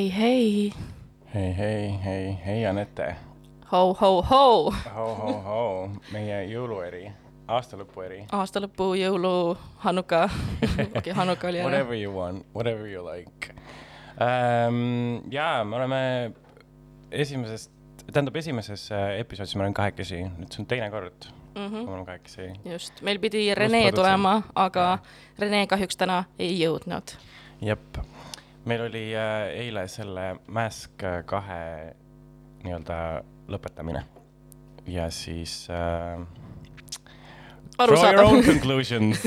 hei, hei, hei, hei, hei, hei, hei, hei Anette. ho, ho, ho, ho-ho-ho, meie jõulueri, aastalõpu eri. aasta lõpu, jõulu, Hanuka, okei, Hanuka oli ära. Whatever you want, whatever you like um,. jaa, me oleme esimesest, tähendab esimeses äh, episoodis me oleme kahekesi, nüüd see on teine kord, kui me oleme kahekesi. just, meil pidi Rene tulema, aga Rene kahjuks täna ei jõudnud. jep, meil oli äh, eile selle Mask äh, kahe nii-öelda lõpetamine ja siis äh,. Draw your own arusaadav. conclusions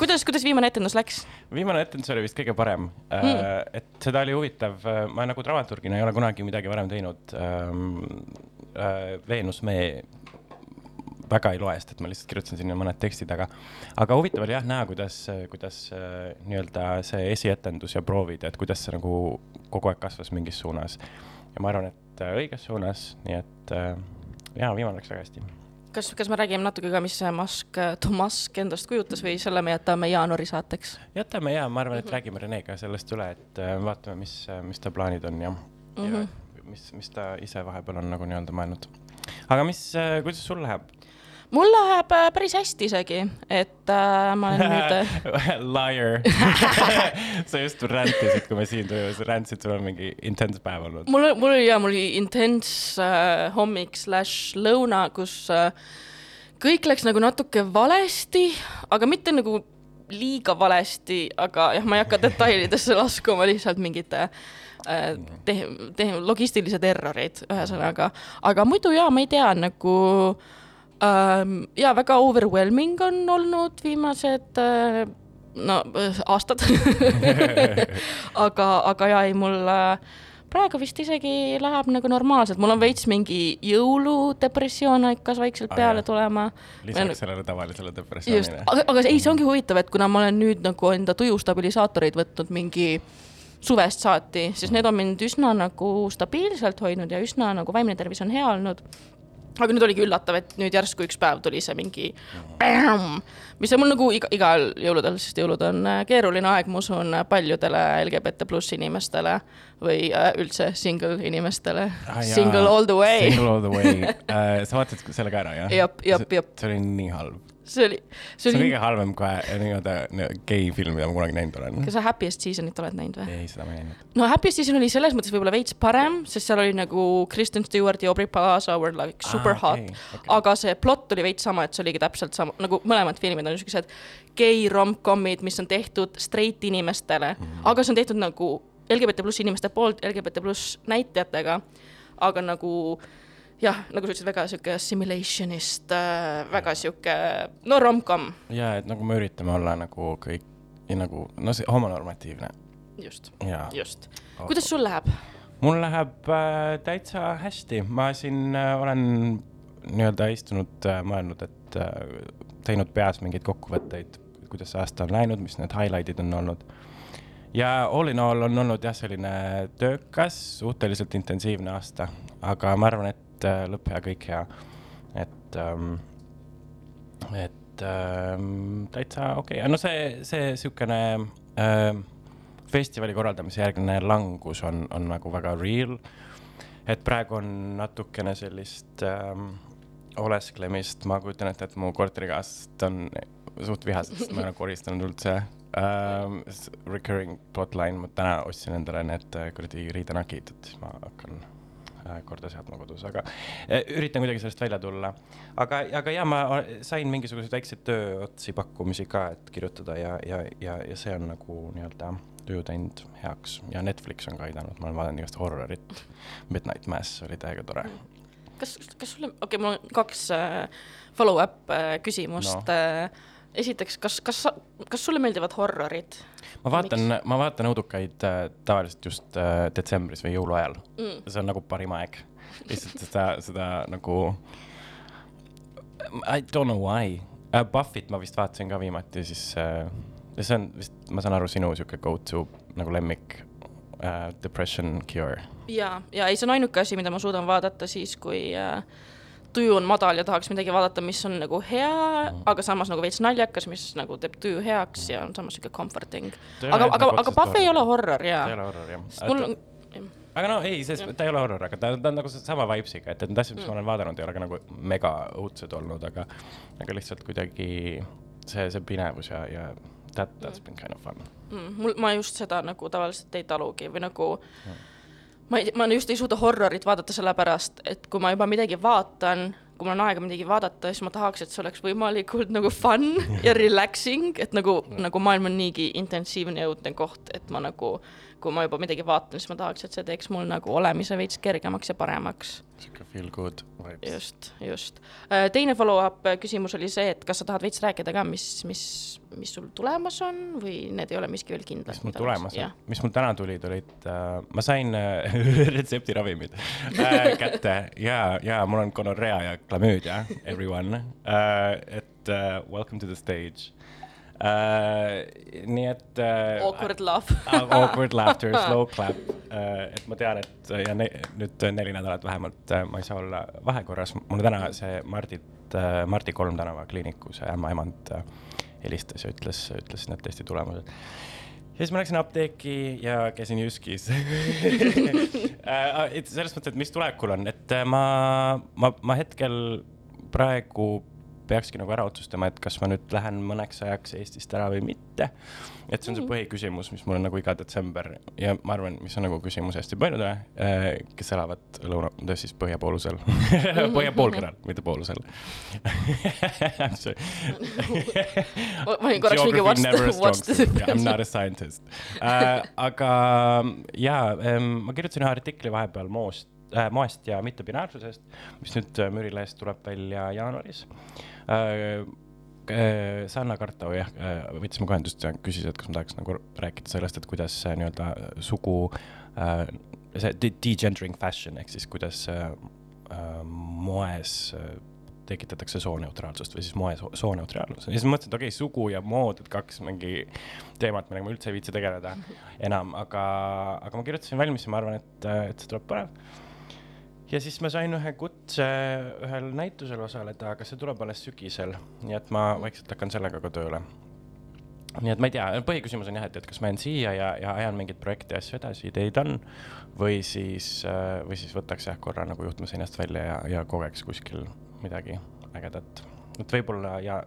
kuidas, kuidas viimane etendus läks? viimane etendus oli vist kõige parem mm., et seda oli huvitav, ma nagu dramaturgina ei ole kunagi midagi varem teinud ähm,. Äh, Veenus Mee väga ei loe, sest et ma lihtsalt kirjutasin sinna mõned tekstid, aga, aga huvitav oli jah näha, kuidas, kuidas äh, nii-öelda see esietendus ja proovid, et kuidas see nagu kogu aeg kasvas mingis suunas. ja ma arvan, et äh, õiges suunas, nii et äh, jaa, viimane läks väga hästi. kas, kas me räägime natuke ka, mis see mask, too mask endast kujutas või selle me jätame jaanuari saateks? jätame ja ma arvan, et räägime Renega sellest üle, et vaatame, mis, mis ta plaanid on ja mm, -hmm. ja mis, mis ta ise vahepeal on nagu nii-öelda mõelnud. aga mis, kuidas sul läheb? Mul läheb äh, päris hästi isegi, et äh, ma olen nüüd Liar sa just räntisid, kui me siin tulime, sa räntisid, sul on mingi intense päev olnud. mul, mul oli ja mul oli intense äh, hommik slaš lõuna, kus äh, kõik läks nagu natuke valesti, aga mitte nagu liiga valesti, aga jah, ma ei hakka detailidesse laskuma, lihtsalt mingid äh, te-, te-, logistilised errorid, ühesõnaga, aga muidu jaa, ma ei tea, nagu ähm, jaa, väga overwhelming on olnud viimased äh, no äh, aastad aga, aga jaa, ei mul äh, praegu vist isegi läheb nagu normaalselt, mul on veits mingi jõuludepressioon hakkas vaikselt Aa, peale tulema. lisaks sellele tavalisele depressioonile. aga, aga ei, see ongi huvitav, et kuna ma olen nüüd nagu enda tujustabilisaatoreid võtnud mingi suvest saati, siis need on mind üsna nagu stabiilselt hoidnud ja üsna nagu vaimne tervis on hea olnud. Aga nüüd oligi üllatav, et nüüd järsku üks päev tuli see mingi, mis on mul nagu iga, igal jõuludel, sest jõulud on äh, keeruline aeg, ma usun, paljudele LGBT pluss inimestele või äh, üldse single inimestele Ah, single all the way. Single all the way uh. sa vaatasid selle ka ära, jah? Jep, jep, jep. see oli nii halb. See oli, see see on oli, kõige halvem kohe nii-öelda gei film, mida ma kunagi näinud olen. kas sa Happiest Seasonit oled näinud või? ei, seda ma ei näinud. no Happy Season oli selles mõttes võib-olla veits parem, sest seal oli nagu Kristen Stewart ja Aubrey Plaza were like super Ah, hot okay, okei. okay.. aga see plott oli veits sama, et see oligi täpselt sama, nagu mõlemad filmid on niisugused gei rom-com'id, mis on tehtud straight inimestele mm, -hmm. aga see on tehtud nagu LGBT pluss inimeste poolt LGBT pluss näitlejatega, aga nagu jah, nagu sa ütlesid, väga sihuke assimilationist äh,, väga sihuke no rom-com, ja et nagu me üritame olla nagu kõik, nagu no see homonormatiivne just, ja. just. kuidas sul läheb? mul läheb äh, täitsa hästi, ma siin äh, olen nii-öelda istunud äh,, mõelnud, et äh, teinud peas mingeid kokkuvõtteid, kuidas see aasta on läinud, mis need highlight'id on olnud. ja all in all on olnud jah, selline töökas, suhteliselt intensiivne aasta, aga ma arvan, et äh, lõpp hea, kõik hea. et ähm,, et ähm, täitsa okei okay., no see, see niisugune ähm, festivali korraldamise järgne langus on, on nagu väga real. et praegu on natukene sellist ähm, olesklemist, ma kujutan ette, et mu korterikaaslased on suht vihased, sest ma ei ole koristanud üldse ähm,. Recurring plotline, ma täna ostsin endale need äh, kuradi riidenakid, et siis ma hakkan korda seadma kodus, aga äh, üritan kuidagi sellest välja tulla. aga, aga ja ma sain mingisuguseid väikseid tööotsi pakkumisi ka, et kirjutada ja, ja, ja, ja see on nagu nii-öelda tuju teinud heaks ja Netflix on ka aidanud, ma olen vaadanud igast horrorit. Midnight Mass oli täiega tore. kas, kas sulle, okei okay,, mul on kaks äh, follow-up äh, küsimust No. no. äh,. esiteks, kas, kas, kas sulle meeldivad horrorid ma vaatan, ma vaatan õudukaid äh, tavaliselt just äh, detsembris või jõuluajal mm.? see on nagu parim aeg. lihtsalt seda, seda nagu. I don't know why uh,. Buffit ma vist vaatasin ka viimati, siis uh, see on vist, ma saan aru, sinu sihuke go-to nagu lemmik uh, depression cure. ja, ja ei, see on ainuke asi, mida ma suudan vaadata siis, kui äh, tuju on madal ja tahaks midagi vaadata, mis on nagu hea, aga samas nagu veits naljakas, mis nagu teeb tuju heaks ja on samas sihuke comforting. aga, aga, aga Pahv ei ole horror jaa. ta ei ole horror jah. mul on aga no ei, sest ta ei ole horror, aga ta, ta on nagu sama vibes'iga, et, et need asjad, mis mm. ma olen vaadanud, ei ole ka nagu mega õudsed olnud, aga, aga lihtsalt kuidagi see, see pinevus ja, ja that, that's been kind of fun mm,. mul, ma just seda nagu tavaliselt ei talugi või nagu mm. Ma ei, ma just ei suuda horrorit vaadata sellepärast, et kui ma juba midagi vaatan, kui mul on aega midagi vaadata, siis ma tahaks, et see oleks võimalikult nagu fun ja relaxing, et nagu nagu maailm on niigi intensiivne ja õudne koht, et ma nagu kui ma juba midagi vaatan, siis ma tahaks, et see teeks mul nagu olemise veits kergemaks ja paremaks. sihuke feel good vibes. just, just. Äh, teine follow-up küsimus oli see, et kas sa tahad veits rääkida ka, mis, mis, mis sul tulemas on või need ei ole miski veel kindlad? mis mul tulemas on, mis mul täna tulid, olid äh,, ma sain äh, retseptiravimid äh, kätte ja, ja mul on gonorrea ja klamüüdia, everyone äh,, et uh, welcome to the stage nii et uh,. Awkward laugh Awkward laughter, slow clap uh,. et ma tean, et ja ne, nüüd neli nädalat vähemalt ma ei saa olla vahekorras. mulle täna see Mardit Mardi Kolm tänava kliiniku see ämmaemand helistas ja ütles, ütles need testi tulemused. ja siis ma läksin apteeki ja käisin Jyskis uh, selles mõttes, et mis tulekul on, et ma, ma, ma hetkel praegu peakski nagu ära otsustama, et kas ma nüüd lähen mõneks ajaks Eestist ära või mitte. et see on see mm. põhiküsimus, mis mul on nagu iga detsember ja ma arvan, mis on nagu küsimus hästi paljudele, eh, kes elavad lõuna, siis põhjapoolusel põhjapoolkeral, mitte poolusel ma olin korraks mingi what's the, what's the? I m not a scientist uh,. aga jaa um,, ma kirjutasin ühe artikli vahepeal moost äh, moest ja mittebinaarsusest, mis nüüd Müürilehest tuleb välja jaanuaris Äh, äh, Sanna Kartau jah, äh, võttis minuga ühendust ja küsis, et kas ma tahaks nagu rääkida sellest, et kuidas nii-öelda sugu, see degendering fashion ehk siis kuidas moes tekitatakse sooneutraalsust või siis moe sooneutraalsus. ja siis ma mõtlesin, et okei okay,, sugu ja mood, et kaks mingi teemat, millega ma üldse ei viitsi tegeleda enam, aga, aga ma kirjutasin valmis ja ma arvan, et, et see tuleb põnev ja siis ma sain ühe kutse ühel näitusel osaleda, aga see tuleb alles sügisel, nii et ma vaikselt hakkan sellega ka tööle. nii et ma ei tea, põhiküsimus on jah, et, et kas ma jään siia ja, ja ajan mingeid projekte ja asju edasi, ideid on, või siis, või siis võtaks jah korra nagu juhtme seinast välja ja, ja kogeks kuskil midagi ägedat. et võib-olla ja,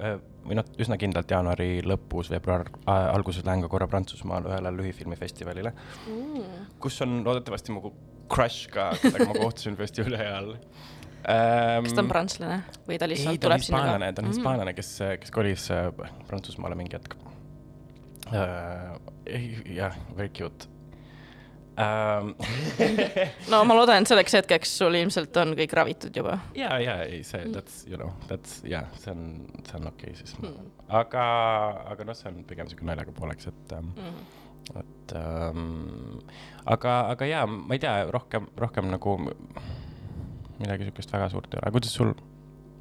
või noh, üsna kindlalt jaanuari lõpus, veebruar äh, alguses lähen ka korra Prantsusmaale ühele lühifilmifestivalile mm., kus on loodetavasti mu crush ka, kellega ma kohtusin festivali ajal ähm,. kas ta on prantslane või ta lihtsalt ei, ta tuleb sinna ka? ta on hispaanlane, kes, kes kolis äh, Prantsusmaale mingi hetk uh,. jah, very cute um, no ma loodan, et selleks hetkeks sul ilmselt on kõik ravitud juba. ja, ja ei, see, that's, you know, that's, jah, see on, see on okei okay, siis mm.. aga, aga noh, see on pigem sihuke naljaga pooleks, et um, mm et ähm, aga, aga jaa, ma ei tea, rohkem, rohkem nagu midagi sihukest väga suurt ei ole, kuidas sul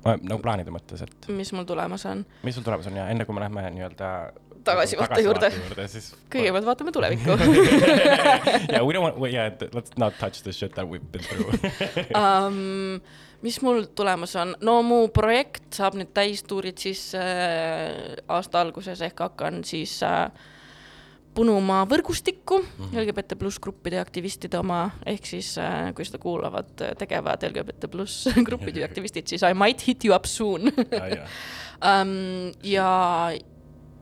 nagu plaanide mõttes, et. mis mul tulemas on? mis sul tulemas on? Ja enne kui me lähme nii-öelda tagasivaate juurde, juurde, siis kõigepealt vaatame tulevikku. Yeah, we don't want, yeah, let's not touch the shit that we've been through. Um, mis mul tulemas on, no mu projekt saab nüüd täistuurid siis äh, aasta alguses ehk hakkan siis äh, Punumaa võrgustikku mm -hmm. LGBT pluss gruppide aktivistide oma, ehk siis äh, kui seda kuulavad äh, tegevad LGBT pluss gruppide ja aktivistid, siis I might hit you up soon ah, yeah. um, ja,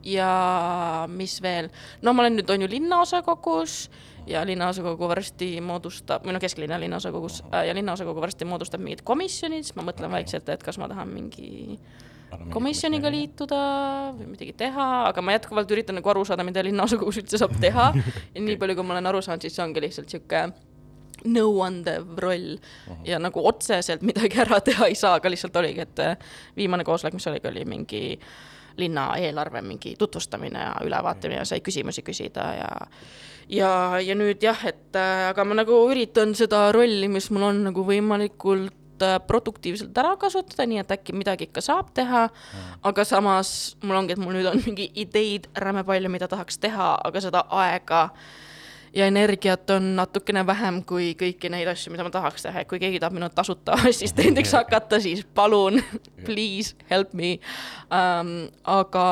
ja mis veel, no ma olen nüüd on ju linnaosakogus ja linnaosakogu varsti moodustab, või noh, kesklinna linnaosakogus äh, ja linnaosakogu varsti moodustab mingid komisjonid, siis ma mõtlen okay. vaikselt, et kas ma tahan mingi komisjoniga liituda või midagi teha, aga ma jätkuvalt üritan nagu aru saada, mida linnaosakogus üldse saab teha. Ja nii palju, kui ma olen aru saanud, siis see ongi lihtsalt sihuke nõuandev roll. Uh -huh. ja nagu otseselt midagi ära teha ei saa, aga lihtsalt oligi, et äh, viimane koosolek, mis oligi, oli mingi linna eelarve mingi tutvustamine ja ülevaatamine ja sai küsimusi küsida ja ja, ja nüüd jah, et äh, aga ma nagu üritan seda rolli, mis mul on nagu võimalikult Äh, produktiivselt ära kasutada, nii et äkki midagi ikka saab teha. Mm.. aga samas mul ongi, et mul nüüd on mingi ideid räme palju, mida tahaks teha, aga seda aega ja energiat on natukene vähem kui kõiki neid asju, mida ma tahaks teha, et kui keegi tahab minu tasuta assistendiks hakata, siis palun, please help me. Um,. aga,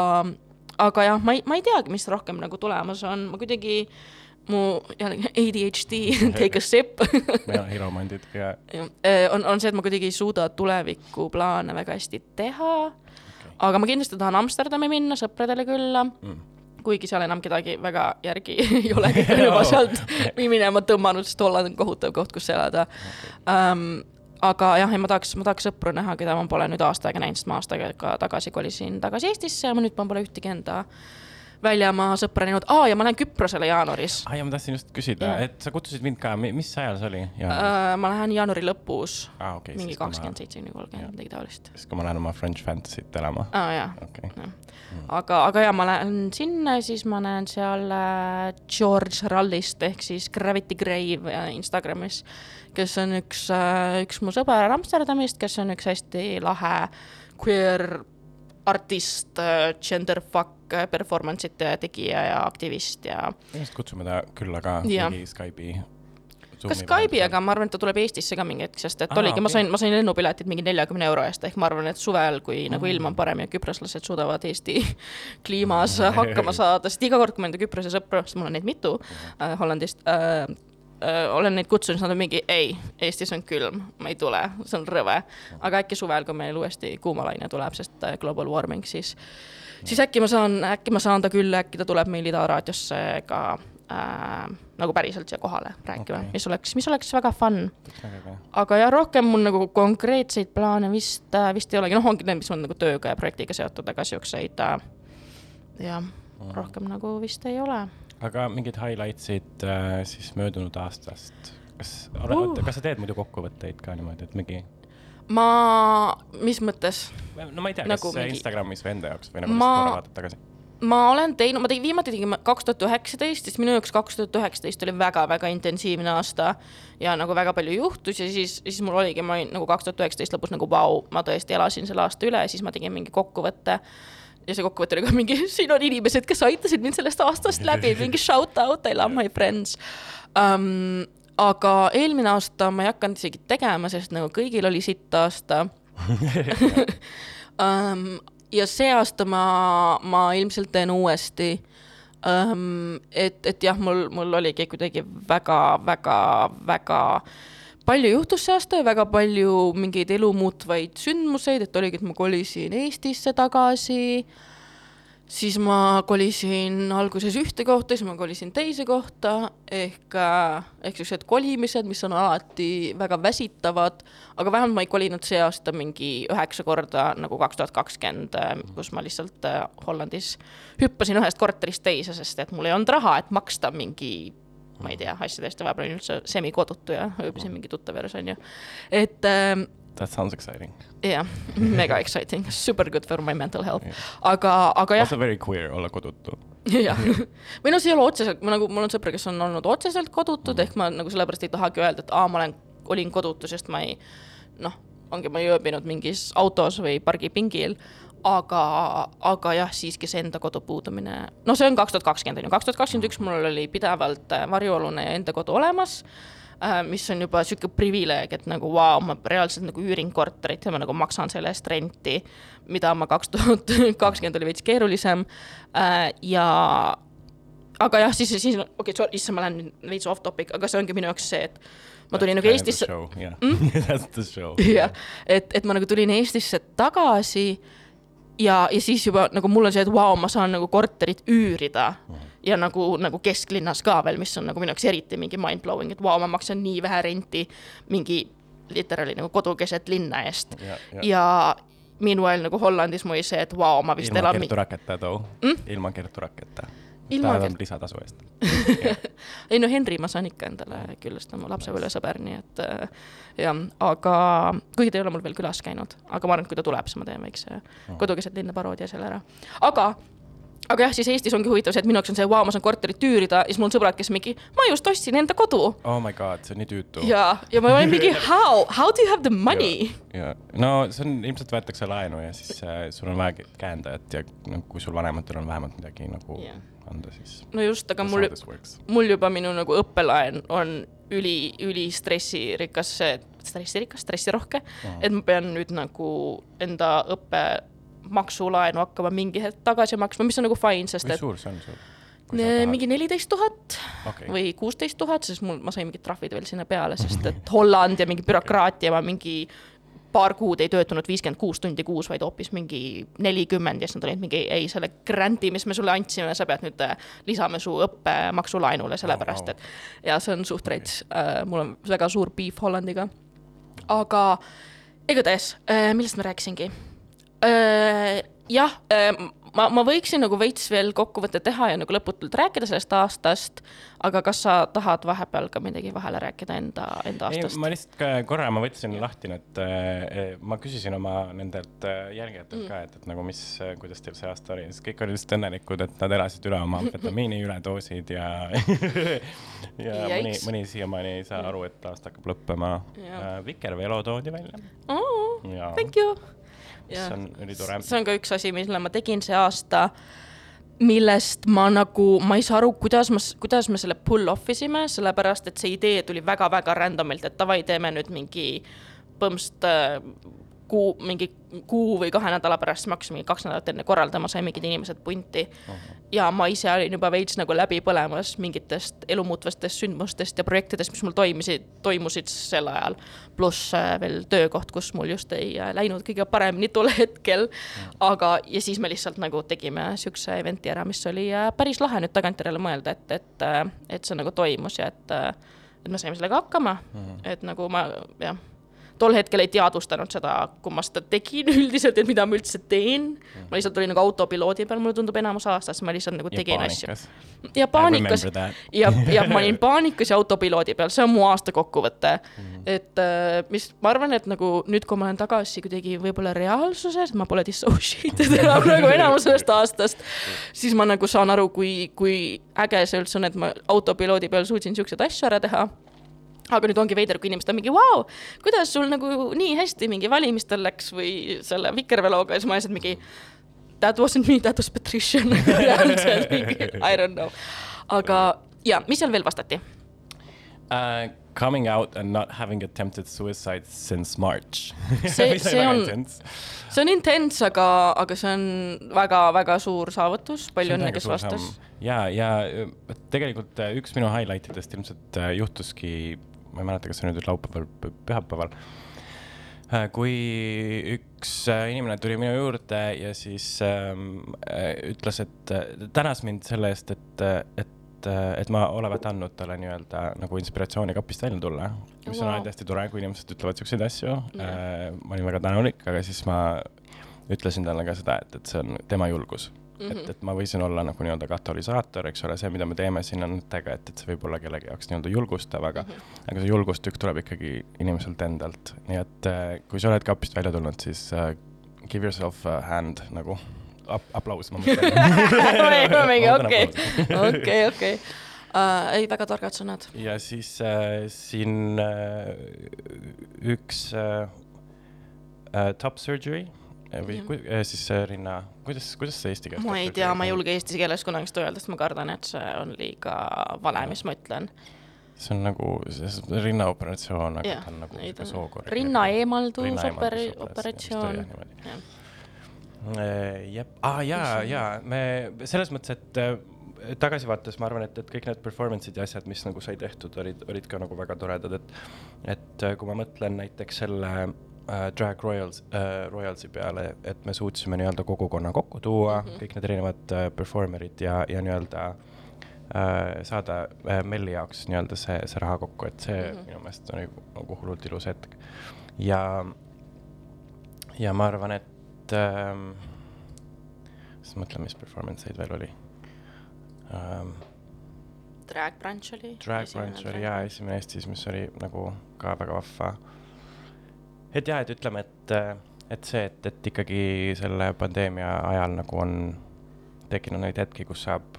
aga jah, ma ei, ma ei teagi, mis rohkem nagu tulemas on, ma kuidagi mu jällegi ADHD, take a sip. Meil on hiromandid ja Äh, on, on see, et ma kuidagi ei suuda tulevikuplaane väga hästi teha. Okay.. aga ma kindlasti tahan Amsterdami minna sõpradele külla. Mm. kuigi seal enam kedagi väga järgi ei ole, kõik on juba sealt minema tõmmanud, sest Holland on kohutav koht, kus elada. Okay. um, aga jah, ei ma tahaks, ma tahaks sõpru näha, keda ma pole nüüd aasta aega näinud, sest ma aasta aega tagasi kolisin tagasi Eestisse ja ma nüüd ma pole ühtegi enda väljamaa sõpra näinud, aa ja ma lähen Küprosele jaanuaris ah,. ja ma tahtsin just küsida, et sa kutsusid mind ka, mis ajal see oli? Uh, ma lähen jaanuari lõpus ah,. Okay, mingi kakskümmend seitse kuni kolmkümmend, midagi taolist. siis, kui ma lähen oma French Fantasy't elama. aa jaa okay., jah. aga, aga ja ma lähen sinna siis ma näen seal äh, George Rallist ehk siis Gravity Grave Instagramis, kes on üks, üks mu sõber Amsterdamist, kes on üks hästi lahe queer artist, genderfuck performance'ite tegija ja aktivist ja. just kutsume ta külla ka mingi Skype'i. ka Skype'i, aga ma arvan, et ta tuleb Eestisse ka mingi hetk, sest et Aha, oligi okay., ma sain, ma sain lennupiletid mingi neljakümne euro eest, ehk ma arvan, et suvel, kui mm. nagu ilm on parem ja küproslased suudavad Eesti kliimas hakkama saada, sest iga kord, kui ma enda Küprose sõpru, sest mul on neid mitu äh, Hollandist äh,, öö, olen neid kutsunud, siis nad on mingi ei, Eestis on külm, ma ei tule, see on rõve. aga äkki suvel, kui meil uuesti kuumalaine tuleb, sest global warming, siis, siis äkki ma saan, äkki ma saan ta külla, äkki ta tuleb meil Ida raadiosse ka äh, nagu päriselt siia kohale rääkima okay., mis oleks, mis oleks väga fun. aga jah, rohkem mul nagu konkreetseid plaane vist, vist ei olegi, noh, ongi need, mis on nagu tööga ja projektiga seotud, aga siukseid äh, jah, rohkem nagu vist ei ole aga mingid highlights'id äh, siis möödunud aastast, kas uh., kas sa teed muidu kokkuvõtteid ka niimoodi, et mingi? ma, mis mõttes? no ma ei tea nagu, kas mingi... Instagramis või enda jaoks või nagu ma... korra vaatad tagasi? ma olen teinud, ma tegin, viimati tegin kaks tuhat üheksateist, siis minu jaoks kaks tuhat üheksateist oli väga-väga intensiivne aasta ja nagu väga palju juhtus ja siis, siis mul oligi, ma olin nagu kaks tuhat üheksateist lõpus nagu vau, ma tõesti elasin selle aasta üle ja siis ma tegin mingi kokkuvõtte ja see kokkuvõte oli ka mingi, siin on inimesed, kes aitasid mind sellest aastast läbi, mingi shout out, I love my friends um,. aga eelmine aasta ma ei hakanud isegi tegema, sest nagu kõigil oli sitt aasta um, ja see aasta ma, ma ilmselt teen uuesti um,. et, et jah, mul, mul oligi kuidagi väga, väga, väga palju juhtus see aasta ja väga palju mingeid elu muutvaid sündmuseid, et oligi, et ma kolisin Eestisse tagasi, siis ma kolisin alguses ühte kohta, siis ma kolisin teise kohta, ehk, äh, ehk sellised kolimised, mis on alati väga väsitavad, aga vähemalt ma ei kolinud see aasta mingi üheksa korda nagu kaks tuhat kakskümmend, äh, kus ma lihtsalt äh, Hollandis hüppasin ühest korterist teise, sest et mul ei olnud raha, et maksta mingi ma ei tea, asjadest ja vahepeal olin üldse semikodutu ja ööbisin mingi tuttava juures, onju. et ähm,. That sounds exciting. jah yeah,, mega exciting, super good for my mental health yeah., aga, aga jah. Also very queer olla kodutu. jah, või no see ei ole otseselt, ma nagu, mul on sõpra, kes on olnud otseselt kodutud mm. ehk ma nagu sellepärast ei tahagi öelda, et aa, ma olen, olin kodutu, sest ma ei noh, ongi, ma ei ööbinud mingis autos või pargipingil aga, aga jah, siiski see enda kodu puudumine, no see on kaks tuhat kakskümmend on ju, kaks tuhat kakskümmend üks mul oli pidevalt äh, varjualune ja enda kodu olemas äh, mis on juba sihuke privileeg, et nagu vau wow,, ma reaalselt nagu üürin korterit ja ma nagu maksan selle eest renti, mida ma kaks tuhat kakskümmend oli veits keerulisem. Äh, ja, aga jah, siis, siis okei okay,, issand, ma lähen veits off topic, aga see ongi minu jaoks see, et ma tulin nagu Eestisse. jah, et, et ma nagu tulin Eestisse tagasi ja, ja siis juba nagu mul on see, et vau wow,, ma saan nagu korterit üürida ja nagu, nagu kesklinnas ka veel, mis on nagu minu jaoks eriti mingi mind-blowing, et vau wow,, ma maksan nii vähe renti mingi literaali nagu kodu keset linna eest. ja, ja. ja meanwhile nagu Hollandis mul oli see, et vau wow,, ma vist ilma elan. ilma Kertu Raketa too mm?, ilma Kertu Annab lisatasu eest ei no Henri ma saan ikka endale küllast oma lapsepõlvesõber, nii et äh, jah, aga kuigi ta ei ole mul veel külas käinud, aga ma arvan, et kui ta tuleb, siis ma teen väikse oh. kodukeset linna paroodia selle ära. aga aga jah, siis Eestis ongi huvitav see, et minu jaoks on see, vau, ma saan korterit üürida ja siis mul on sõbrad, kes mingi, ma just ostsin enda kodu oh my god, see on nii tüütu. ja, ja ma olin mingi how, how do you have the money? ja no see on, ilmselt võetakse laenu ja siis äh, sul on vaja käendajat ja no, kui sul vanematel on vähemalt midagi nagu Jah. Yeah. anda, siis. no just, aga mul, mul juba minu nagu õppelaen on üli, üli stressirikas, stressirikas, stressirohke Ahah. et ma pean nüüd nagu enda õppemaksulaenu hakkama mingi hetk tagasi maksma, mis on nagu fine, sest kui et suur see on sul? ne- mingi neliteist tuhat okei, või kuusteist tuhat, sest mul, ma sain mingid trahvid veel sinna peale, sest et Holland ja mingi bürokraatia, ma mingi paar kuud ei töötanud viiskümmend kuus tundi kuus, vaid hoopis mingi nelikümmend ja siis nad olid mingi ei, selle grant'i, mis me sulle andsime, sa pead nüüd, lisame su õppemaksulaenule, sellepärast vau. et ja see on suht rets äh,, mul on väga suur beef Hollandiga. aga igatahes äh,, millest ma rääkisingi äh,? Jah äh,, ma, ma võiksin nagu veits veel kokkuvõtte teha ja nagu lõputult rääkida sellest aastast, aga kas sa tahad vahepeal ka midagi vahele rääkida enda, enda aastast? ma lihtsalt korra ma võtsin lahti need äh,, ma küsisin oma nendelt äh, jälgijatelt Mm. ka, et, et nagu mis, kuidas teil see aasta oli, siis kõik olid lihtsalt õnnelikud, et nad elasid üle oma amfetamiini üledoosid ja ja mõni Yikes., mõni siiamaani ei saa aru, et aasta hakkab lõppema äh,. Vikervelo toodi välja oh, ja thank you. Mis on ülitore. see on ka üks asi, mille ma tegin see aasta, millest ma nagu, ma ei saa aru, kuidas ma, kuidas me selle pull off isime, sellepärast et see idee tuli väga-väga random'ilt, et davai, teeme nüüd mingi põmst kuu, mingi kuu või kahe nädala pärast, siis me hakkasime kaks nädalat enne korraldama, sai mingid inimesed punti. ja ma ise olin juba veits nagu läbi põlemas mingitest elumuutvastest sündmustest ja projektidest, mis mul toimisid, toimusid sel ajal. pluss äh, veel töökoht, kus mul just ei äh, läinud kõige paremini tol hetkel. aga, ja siis me lihtsalt nagu tegime siukse event'i ära, mis oli äh, päris lahe nüüd tagantjärele mõelda, et, et, et see nagu toimus ja et, et me saime sellega hakkama mm, -hmm. et nagu ma jah tol hetkel ei teadvustanud seda, kui ma seda tegin üldiselt, et mida ma üldse teen. ma lihtsalt olin nagu autopiloodi peal, mulle tundub enamus aastast, ma lihtsalt nagu tegin asju. ja paanikas ja, ja ma olin paanikas ja autopiloodi peal, see on mu aasta kokkuvõte mm. et äh, mis ma arvan, et nagu nüüd, kui ma olen tagasi kuidagi võib-olla reaalsuses, ma pole dissociated enam nagu enamus sellest aastast, siis ma nagu saan aru, kui, kui äge see üldse on, et ma autopiloodi peal suutsin siukseid asju ära teha aga nüüd ongi veider, kui inimesed on mingi, vau, kuidas sul nagu nii hästi mingi valimistel läks või selle Vikerveloga ja siis ma lihtsalt mingi that wasn't me, that was Patricia nagu reaalselt mingi I don't know. aga ja, mis seal veel vastati? Uh, coming out and not having attempted suicide since March. See- see on- see on intens, aga, aga see on väga-väga suur saavutus, palju õnne, kes vastas. ja, ja äh, tegelikult äh, üks minu highlight idest ilmselt äh, juhtuski, ma ei mäleta, kas see nüüd laupäeval või pühapäeval. kui üks äh, inimene tuli minu juurde ja siis ähm, äh, ütles, et äh, tänas mind selle eest, et, et, et ma olevat andnud talle nii-öelda nagu inspiratsiooni kapist välja tulla, mis on Wow. alati hästi tore, kui inimesed ütlevad siukseid asju Jah.. ma olin väga tänulik, aga siis ma ütlesin talle ka seda, et, et see on tema julgus mm. -hmm. et, et ma võisin olla nagu nii-öelda katalüsaator, eks ole, see, mida me teeme siin on mõttega, et, et see võib olla kellegi jaoks nii-öelda julgustav, aga mm, -hmm. aga see julgustükk tuleb ikkagi inimeselt endalt, nii et äh, kui sa oled kapist välja tulnud, siis äh, give yourself a hand nagu ap, aplaus, ma Ootan okei, okei, okei. ei, väga targad sõnad. ja siis äh, siin äh, üks äh, äh, top surgery äh, või Jah. ku, äh, siis äh, rinna, kuidas, kuidas see eesti keeles ma ei tea, ma ei julge eesti keeles kunagi seda öelda, sest ma kardan, et see on liiga vale, mis ma ütlen. see on nagu rinnaoperatsioon, aga Jah, ta on nagu sihuke sookord. rinna eemaldusoperi- operatsioon. jah. jah, aa jaa, jaa, me selles mõttes, et äh, tagasivaates ma arvan, et, et kõik need performance'id ja asjad, mis nagu sai tehtud, olid, olid ka nagu väga toredad, et et kui ma mõtlen näiteks selle äh, Drag Royals äh,, Royalsi peale, et me suutsime nii-öelda kogukonna kokku tuua mm. -hmm. kõik need erinevad äh, performer'id ja, ja nii-öelda äh, saada äh, Melli jaoks nii-öelda see, see raha kokku, et see mm. -hmm. minu meelest oli nagu hullult ilus hetk. ja, ja ma arvan, et ähm,, siis mõtlen, mis performance eid veel oli ähm,. Drag Brunch oli. Drag Brunch oli jaa, esimene Eestis, mis oli nagu ka väga vahva. Et jaa, et ütleme, et, et see, et, et ikkagi selle pandeemia ajal nagu on tekkinud neid hetki, kus saab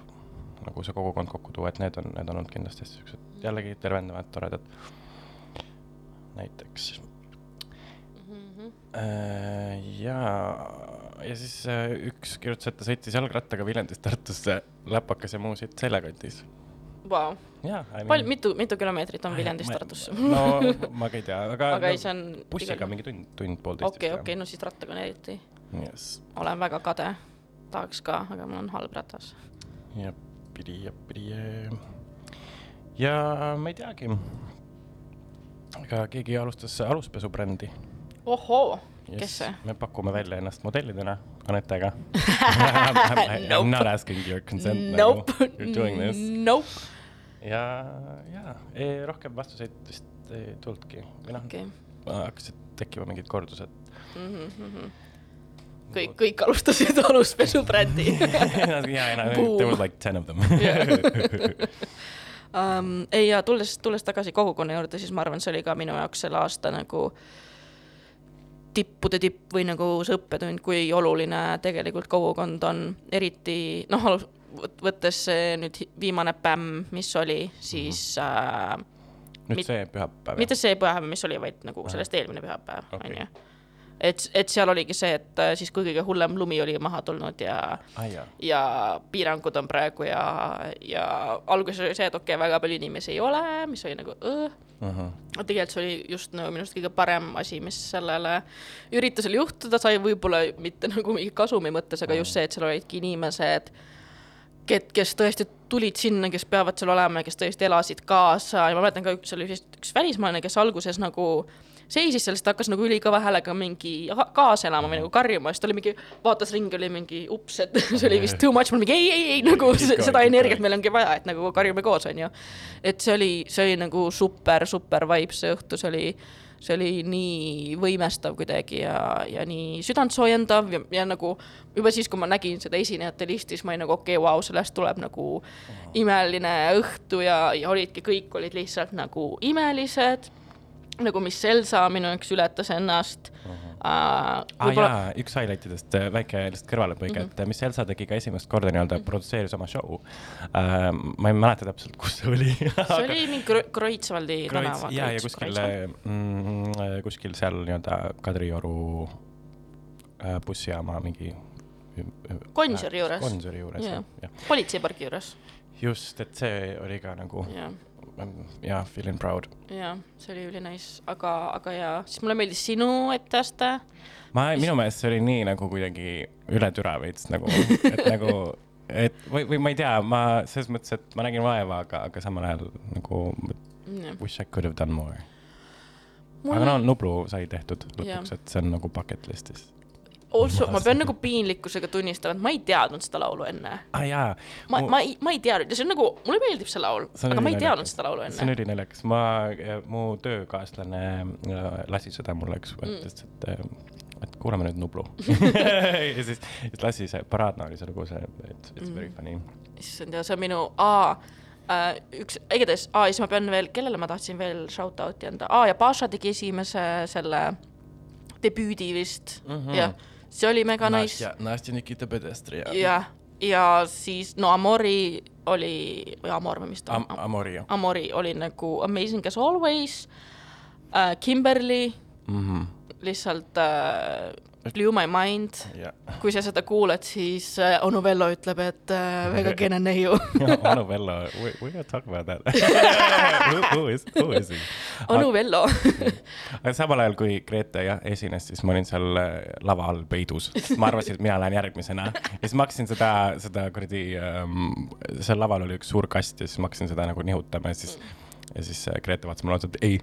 nagu see kogukond kokku tuua, et need on, need on olnud kindlasti siuksed jällegi tervendavad, toredad. näiteks äh,. ja, ja siis äh, üks kirjutas, et ta sõitis jalgrattaga Viljandist Tartusse läpakas ja muu siit seljakotis. Vau, jaa. palju, mitu, mitu kilomeetrit on Viljandist Tartusse? no ma ka ei tea, aga, aga ei, see on. bussiga mingi tund, tund-poolteist. okei, okei, no siis rattaga on eriti. yes.. olen väga kade, tahaks ka, aga mul on halb ratas. ja pidi ja pidi. ja ma ei teagi. aga keegi alustas aluspesubrändi. ohoo, kes see? me pakume välja ennast modellidena Anetega I Nope. am not asking your consent Nope nagu. You are doing this. Nope. ja, ja ei, rohkem vastuseid vist ei tulnudki või noh okei. hakkasid tekkima mingid kordused. kõik, kõik alustasid aluspesubrändi ja, ja no, Boom. there was like ten of them um,. ei, ja tulles, tulles tagasi kogukonna juurde, siis ma arvan, see oli ka minu jaoks selle aasta nagu tippude tipp või nagu see õppetund, kui oluline tegelikult kogukond on, eriti noh, võttes see nüüd viimane pämm, mis oli, siis äh, nüüd Mit- see pühapäev. mitte see pühapäev, mis oli, vaid nagu sellest eelmine pühapäev, Okei. onju. et, et seal oligi see, et äh, siis, kui kõige hullem lumi oli maha tulnud ja ah,. ja piirangud on praegu ja, ja alguses oli see, et okei okay,, väga palju inimesi ei ole, mis oli nagu õh. aga tegelikult see oli just nagu minu arust kõige parem asi, mis sellele üritusele juhtuda sai, võib-olla mitte nagu mingi kasumi mõttes, aga just see, et seal olidki inimesed, kes tõesti tulid sinna, kes peavad seal olema ja kes tõesti elasid kaasa ja ma mäletan ka, üks oli vist üks välismaalane, kes alguses nagu seisis seal, siis ta hakkas nagu ülikõva häälega mingi kaasa elama või nagu karjuma, siis ta oli mingi, vaatas ringi, oli mingi ups, et see oli vist too much, ma olin mingi ei, ei, ei nagu going, seda energiat meil ongi vaja, et nagu karjume koos, onju. et see oli, see oli nagu super, super vibe see õhtu, see oli, see oli nii võimestav kuidagi ja, ja nii südantsoojendav ja, ja nagu juba siis, kui ma nägin seda esinejate listi, siis ma olin nagu okei okay,, vau, sellest tuleb nagu imeline õhtu ja, ja olidki, kõik olid lihtsalt nagu imelised nagu Miss Elsa minu jaoks ületas ennast uh,. ah jaa, üks highlight idest, väike lihtsalt kõrvalepõige mm. -hmm. et Miss Elsa tegi ka esimest korda nii-öelda mm -hmm. produtseeris oma show uh,. ma ei mäleta täpselt, kus see oli. see oli mingi Kreutzwaldi tänava. ja, ja kuskil, mm, kuskil seal nii-öelda Kadrioru äh, bussijaama mingi. Gonsiori juures. Gonsiori juures, Jah. politseipargi juures just, et see oli ka nagu ja, jah, feeling proud. ja see oli ülinais, aga, aga ja siis mulle meeldis sinu etteaste. ma, minu meelest see oli nii nagu kuidagi üle türa veits nagu, et nagu, et või, või ma ei tea, ma selles mõttes, et ma nägin vaeva, aga, aga samal ajal nagu wish I could have done more. aga no Nublu sai tehtud lõpuks, et see on nagu bucket list'is. Also, ma pean nagu piinlikkusega tunnistama, et ma ei teadnud seda laulu enne. ah, jaa. ma, ma ei, ma ei teadnud ja see on nagu, mulle meeldib see laul, aga ma ei ülinaljakas. teadnud seda laulu see on enne. ülinaljakas, ma, mu töökaaslane äh, lasi seda mulle üks kord, ütles, et, et kuulame nüüd Nublu. ja siis, siis lasi see Paradna oli see lugu, see, et it's very funny. issand ja see on minu, aa äh,, üks, igatahes, aa ja siis ma pean veel, kellele ma tahtsin veel shout out'i anda, aa ja Paša tegi esimese selle debüüdi vist mm. -hmm. jah, see oli mega nice. Nastja Nikita Pedestri ja jah, ja siis no Amori oli, või Amor või mis ta Am on, Amori ju Amori oli nagu amazing as always uh,. Kimberly mm. -hmm. lihtsalt uh, blew my mind. ja kui sa seda kuulad, siis uh, onu Vello ütleb, et uh, väga kene neiu. Anu Vello, we we gotta talk about that who, who is, who is he? onu Vello. aga samal ajal, kui Grete jah esines, siis ma olin seal äh, lava all peidus, ma arvasin, et mina lähen järgmisena ja siis ma hakkasin seda, seda kuradi ähm,, seal laval oli üks suur kast ja siis ma hakkasin seda nagu nihutama ja siis ja siis äh, Grete vaatas mulle otsa, et ei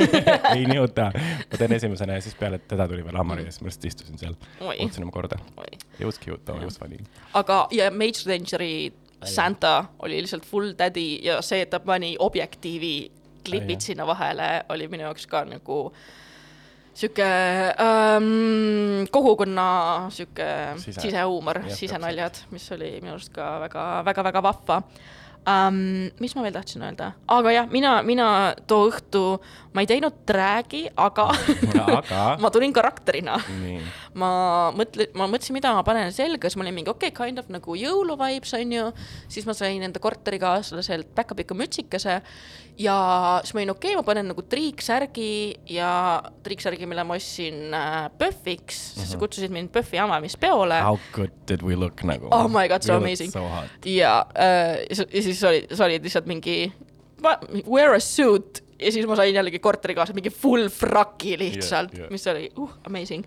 ei nihuta. ma teen esimesena ja siis peale teda tuli veel Hammari ja siis ma lihtsalt istusin seal, Oi. ootasin oma korda. It was cute it was funny. aga, ja Mage Rangeri Santa oli lihtsalt full daddy ja see, et ta pani objektiivi klipid sinna vahele, oli minu jaoks ka nagu sihuke ähm, kogukonna sihuke Sise- sisehuumor, sisenaljad, mis oli minu arust ka väga-väga-väga vahva um,. mis ma veel tahtsin öelda, aga jah, mina, mina too õhtu, ma ei teinud träägi, aga aga ma tulin karakterina ma mõtle-, ma mõtlesin, mida ma panen selga, siis ma olin mingi okei okay,, kind of nagu jõuluvibes on ju. siis ma sain enda korterikaaslaselt päkapikku mütsikese ja siis ma olin okei okay,, ma panen nagu triiksärgi ja triiksärgi, mille ma ostsin äh, PÖFFiks mm, -hmm. sest sa kutsusid mind PÖFFi avamispeole How good did we look nagu? Oh my God, so We amazing. Ja äh, ja siis oli, sa olid lihtsalt mingi wear a suit ja siis ma sain jällegi korterikaasa mingi full fraki lihtsalt Yeah, yeah. mis oli uh, amazing.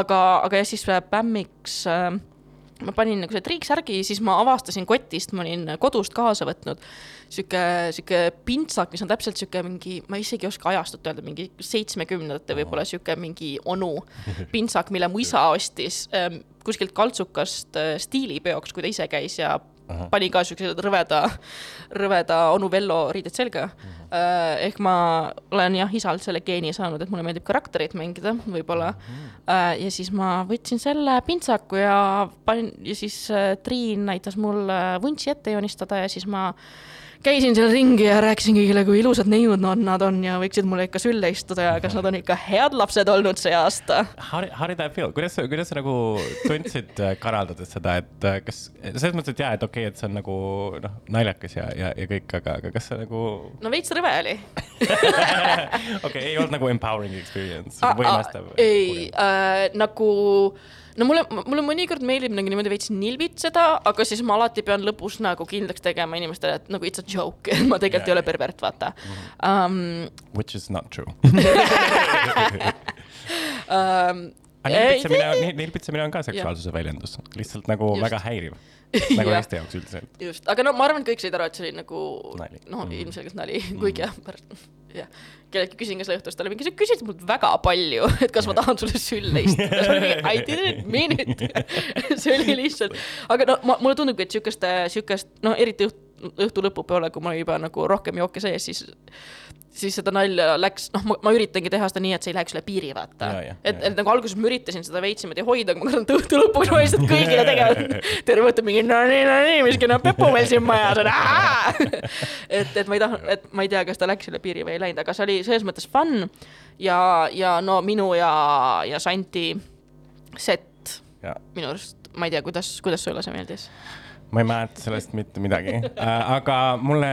aga, aga jah, siis äh, pämmiks äh, ma panin nagu see triiksärgi, siis ma avastasin kotist, ma olin kodust kaasa võtnud sihuke, sihuke pintsak, mis on täpselt sihuke mingi, ma isegi ei oska ajastut öelda, mingi seitsmekümnendate võib-olla sihuke mingi onu pintsak, mille mu isa ostis ähm, kuskilt kaltsukast äh, stiilipeoks, kui ta ise käis ja Ahah. pani ka siukse rõveda, rõveda onu Vello riided selga. ehk ma olen jah isalt selle geeni saanud, et mulle meeldib karakterit mängida, võib-olla. ja siis ma võtsin selle pintsaku ja panin ja siis äh, Triin näitas mulle vuntsi ette joonistada ja siis ma käisin seal ringi ja rääkisin kõigile, kui ilusad neiud nad, nad on ja võiksid mulle ikka sülle istuda ja kas nad on ikka head lapsed olnud see aasta. How did, how did that feel, kuidas kuidas sa nagu tundsid äh, kanaldades seda, et äh, kas, selles mõttes, et jaa, et okei okay,, et see on nagu noh, naljakas ja, ja, ja kõik, aga, aga kas see nagu, no veits rõve oli. okei, ei olnud nagu empowering experience, võimestav? ei äh,, nagu no mulle, mulle mõnikord meeldib nagu niimoodi veits nilbitseda, aga siis ma alati pean lõpus nagu kindlaks tegema inimestele, et nagu it's a joke, ma tegelikult Jaa, ei ole pervert, vaata um,. Which is not true. Um, aga nilbitsemine on, nilbitsemine on ka seksuaalsuse väljendus, lihtsalt nagu Just. väga häiriv, nagu. Eesti jaoks üldiselt. just, aga no ma arvan, et kõik said aru, et see oli nagu Nali. noh, Mhm. ilmselgelt nali, kuigi jah, pärast jah, kelleltki küsin ka selle õhtust, ta oli mingi, sa küsisid mult väga palju, et kas ma tahan sulle sülle istuda, I didn't mean it. see oli lihtsalt, aga no ma, mulle tundubki, et siukest, siukest noh, eriti õht, õhtu lõpupoole, kui ma juba nagu rohkem jooke sees, siis siis seda nalja läks, noh, ma, üritangi teha seda nii, et see ei läheks üle piiri, vaata. Et, et nagu alguses ma üritasin seda veits niimoodi hoida, aga ma kardan, et õhtu lõpuks ma lihtsalt kõigile tegelikult terve õhtu mingi no nii, no nii, mis kena pepu meil siin majas on. et, et ma ei taha, et ma ei tea, kas ta läks üle piiri või ei läinud, aga see oli selles mõttes fun. Ja, ja no minu ja, ja Santi set minu arust, ma ei tea, kuidas, kuidas sulle see meeldis? Ma ei mäleta sellest mitte midagi äh,, aga mulle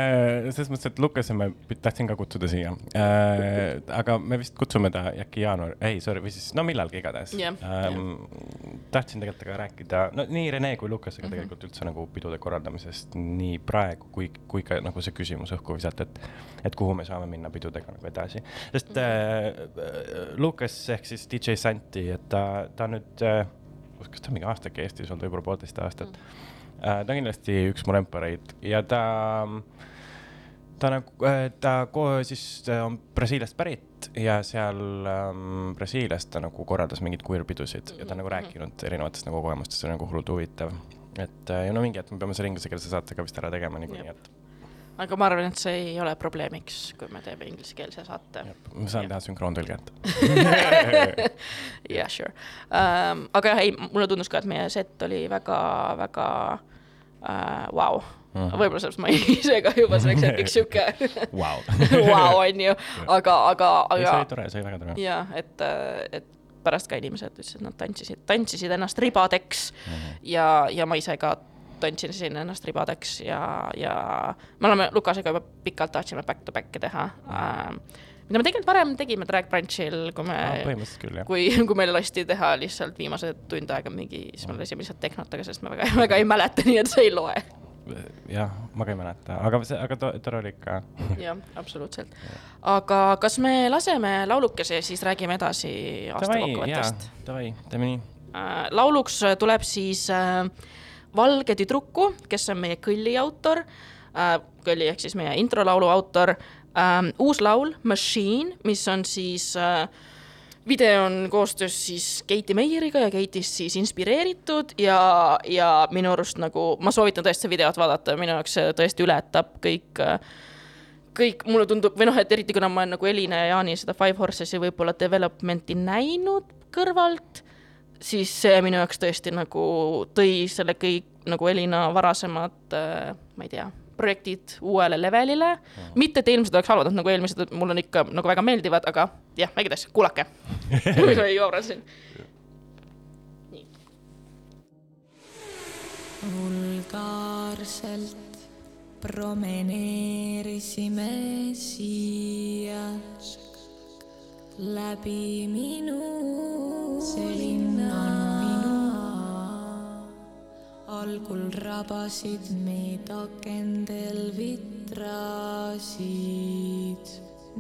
selles mõttes, et Lukase ma tahtsin ka kutsuda siia äh,. aga me vist kutsume ta äkki jaanuar, ei sorry, või siis no millalgi igatahes Jah, ähm,. tahtsin tegelikult temaga rääkida, no nii Rene kui Lukasega mm -hmm. tegelikult üldse nagu pidude korraldamisest nii praegu kui, kui ka nagu see küsimus õhku visata, et, et kuhu me saame minna pidudega nagu edasi. sest äh, äh, Lukas ehk siis DJ Santi, et ta, ta nüüd äh,, kas ta on mingi aastake Eestis olnud, võib-olla poolteist aastat mm. Äh, ta on kindlasti üks mu lempareid ja ta, ta nagu, ta ko- siis äh, on Brasiiliast pärit ja seal ähm, Brasiilias ta nagu korraldas mingeid queer-pidusid ja ta on nagu rääkinud erinevatest nagu kogemustest, see on nagu hullult huvitav. et äh, ja no mingi hetk me peame selle inglisekeelse saate ka vist ära tegema niikuinii, et aga ma arvan, et see ei ole probleemiks, kui me teeme inglisekeelse saate. ma saan Jah. teha sünkroontõlget. jah, sure um,. aga jah, ei, mulle tundus ka, et meie set oli väga-väga uh, vau. Mhm. võib-olla sellepärast ma ise ka juba selleks hetkeks sihuke Vau. vau, onju, aga, aga, see aga oli tore, see oli väga tore. ja et, et pärast ka inimesed ütlesid, et nad tantsisid, tantsisid ennast ribadeks Mhm. ja, ja ma ise ka tantsisin ennast ribadeks ja, ja me oleme Lukasega juba pikalt tahtsime back to back'i teha äh,. Mida me tegelikult varem tegime Drag Brunchil, kui me põhimõtteliselt küll, jah. kui, kui meil lasti teha lihtsalt viimased tund aega mingi, siis me lasime lihtsalt tehnot, aga sellest me väga, väga ei mäleta, nii et see ei loe. jah, ma ka ei mäleta, aga see, aga to- tore oli ikka. jah, absoluutselt. aga kas me laseme laulukese ja siis räägime edasi aasta kokkuvõttest?, davai, teeme nii. Äh, lauluks tuleb siis äh, Valge tüdruku, kes on meie kõlli autor äh,, kõlli ehk siis meie introlaulu autor ähm,, uus laul Machine, mis on siis äh, video on koostöös siis Keiti Meieriga ja Keitist siis inspireeritud ja, ja minu arust nagu ma soovitan tõesti videot vaadata, minu jaoks see tõesti ületab kõik äh, kõik mulle tundub või noh, et eriti kuna ma olen nagu Elina ja Jaani seda Five Horses'i võib-olla development'i näinud kõrvalt, siis see minu jaoks tõesti nagu tõi selle kõik nagu Elina varasemad äh,, ma ei tea, projektid uuele levelile mm.. mitte, et eelmised oleks halvad, nagu eelmised mul on ikka nagu väga meeldivad, aga jah, väike tass, kuulake mis ma jooran siin. vulgaarselt promeneerisime siia läbi minu linna algul rabasid meid akendel vitraasid.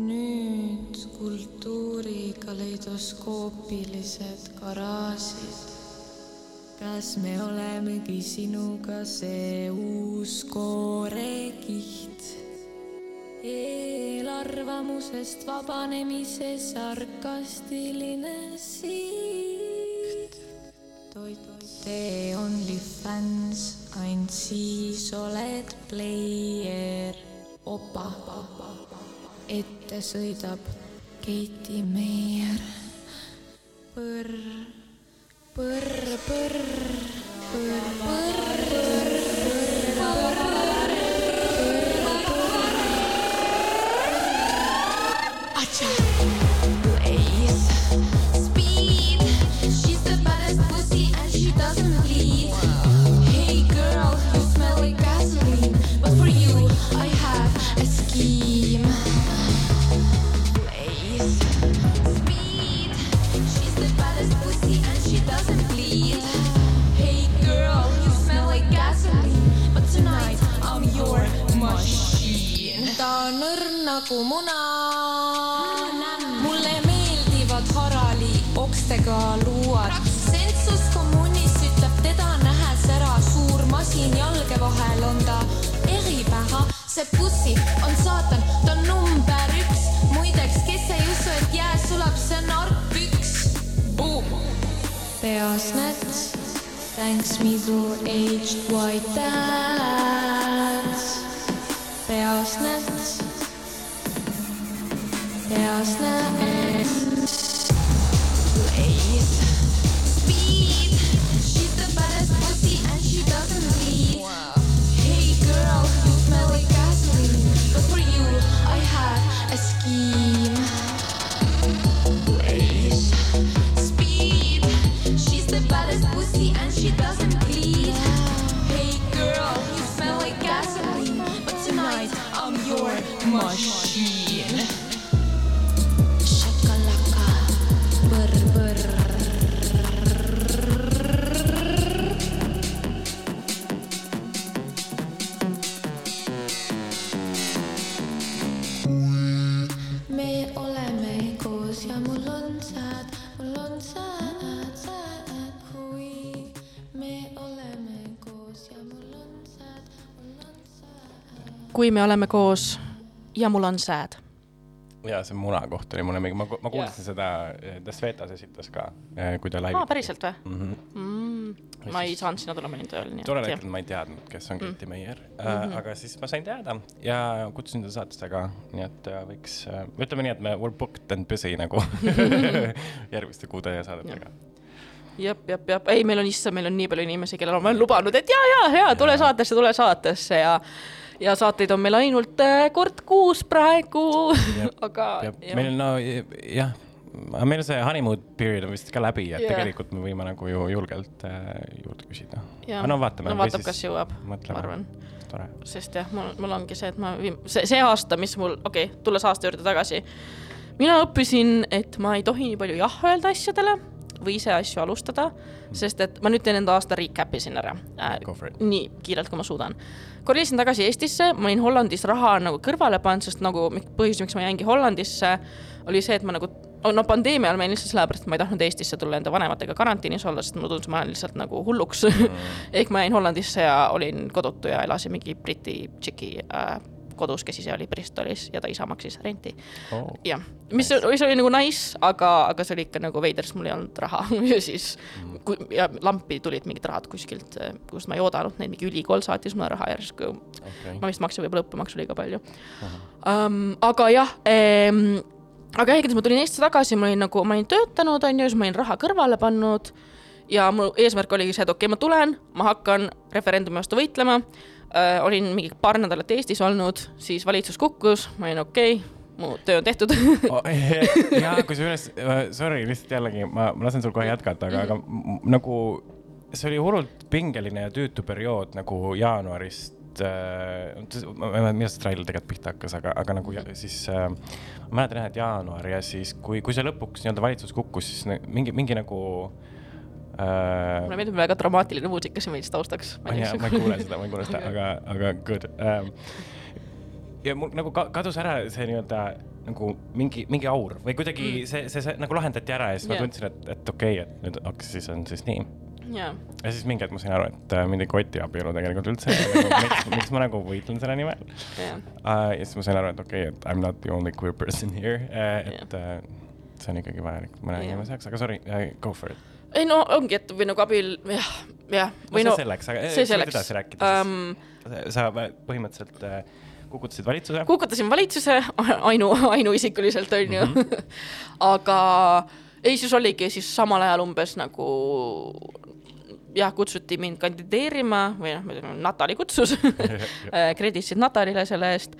nüüd kultuuri kaleidoskoopilised garaažid kas me olemegi sinuga see uus koorekiht? eelarvamusest vabanemise sarkastiline siht. toit, tee OnlyFans, ainult siis oled pleie opa. ette sõidab Keiti Meier. põrr põrr, põrr, põrr, põrr, Blaze, machine. ta on õrn nagu muna. mulle meeldivad Harali okstega luuad. sensus kommunis ütleb teda nähes ära, suur masin jalge vahel on ta eripära. see pussi on saatan, ta on number üks. muideks, kes ei usu, et jää sulab, see on argpüks. peas näts, thanks middle aged white dads. Peas näts, peas näts. Blaze, speed. Kui me oleme koos ja mul on sääd. ja see muna koht oli mulle mingi, ma, ma kuulsin seda, Ta Svetas esitas ka, kui ta laivis aa, päriselt või mm? -hmm. mm,? ma ei saanud sinna tulla, ma olin tööl, nii tollel et jah. hetkel ma ei teadnud, kes on Keiti Meier mm, Mhm. -hmm. aga siis ma sain teada ja kutsusin ta saatesse ka, nii et äh, võiks, ütleme nii, et me were booked and busy nagu järgmiste kuude ja saadetega. jep, jep, jep, ei, meil on issand, meil on nii palju inimesi, kellel ma olen lubanud, et ja, ja, ja tule saatesse, tule saatesse ja ja saateid on meil ainult äh, kord kuus praegu, aga meil on no jah, aga meil see honeymoon period on vist ka läbi, et yeah. tegelikult me võime nagu ju julgelt äh, juurde küsida. Jah. no vaatame. no vaatab, kas jõuab, ma arvan. sest jah, mul, mul ongi see, et ma see, see aasta, mis mul, okei okay,, tulles aasta juurde tagasi, mina õppisin, et ma ei tohi nii palju jah öelda asjadele või ise asju alustada, sest et ma nüüd teen enda aasta recap'i siin ära äh, nii kiirelt, kui ma suudan. kolisin tagasi Eestisse, ma olin Hollandis raha nagu kõrvale pannud, sest nagu põhjus, miks ma jäingi Hollandisse, oli see, et ma nagu no pandeemia ajal ma jäin lihtsalt sellepärast, et ma ei tahtnud Eestisse tulla enda vanematega karantiinis olla, sest mulle tundus, et ma olen lihtsalt nagu hulluks mm. ehk ma jäin Hollandisse ja olin kodutu ja elasin mingi Briti tšiki äh, kodus, kes ise oli Bristolis ja ta isa maksis renti. Oh. jah, mis, mis oli nagu nice, aga, aga see oli ikka nagu veider, sest mul ei olnud raha ja siis kui ja lampi tulid mingid rahad kuskilt, kust ma ei oodanud neid, mingi ülikool saatis mulle raha järsku Okay. ma vist maksin võib-olla õppemaksu liiga palju um,. aga jah ähm,, aga igatahes ma tulin Eestisse tagasi, ma olin nagu, ma olin töötanud, onju, siis ma olin raha kõrvale pannud ja mu eesmärk oligi see, et okei okay,, ma tulen, ma hakkan referendumi vastu võitlema uh,. olin mingi paar nädalat Eestis olnud, siis valitsus kukkus, ma olin okei okay,, mu töö on tehtud oh,. ja kusjuures, sorry, lihtsalt jällegi ma, ma lasen sul kohe jätkata, aga, aga m- nagu see oli hullult pingeline ja tüütu periood nagu jaanuarist äh,. ma ei mäleta, millal see trailer tegelikult pihta hakkas, aga, aga nagu ja, siis äh, ma mäletan jah, et jaanuar ja siis, kui, kui see lõpuks nii-öelda valitsus kukkus, siis mingi, mingi nagu äh, mulle meeldib väga dramaatiline muusika siin veits taustaks. ma ei, kuule seda, ma ei kuule seda, aga, aga good um,. ja mul nagu ka, kadus ära see nii-öelda nagu mingi, mingi aur või kuidagi mm. see, see, see nagu lahendati ära ja siis yeah. Ma tundsin, et, et okei okay,, et nüüd hakkas, siis on siis nii. jaa, ja siis mingi hetk ma sain aru, et äh, mind ei koti abielu tegelikult üldse nagu,. miks, miks ma nagu võitlen selle nimel jaa. uh,. ja siis ma sain aru, et okei okay,, et I m not the only queer person here uh,, et uh, see on ikkagi vajalik mõne Jah. inimese jaoks, aga sorry uh,, go for it. Ei no ongi, et või nagu abil, jah, jah. no see selleks, aga see võid selleks. edasi rääkida siis um,. sa põhimõtteliselt äh, kukutasid valitsuse. kukutasin valitsuse ainu, ainuisikuliselt onju mm. -hmm. aga ei, siis oligi siis samal ajal umbes nagu jah, kutsuti mind kandideerima või noh, Natali kutsus krediitsid Natalile selle eest.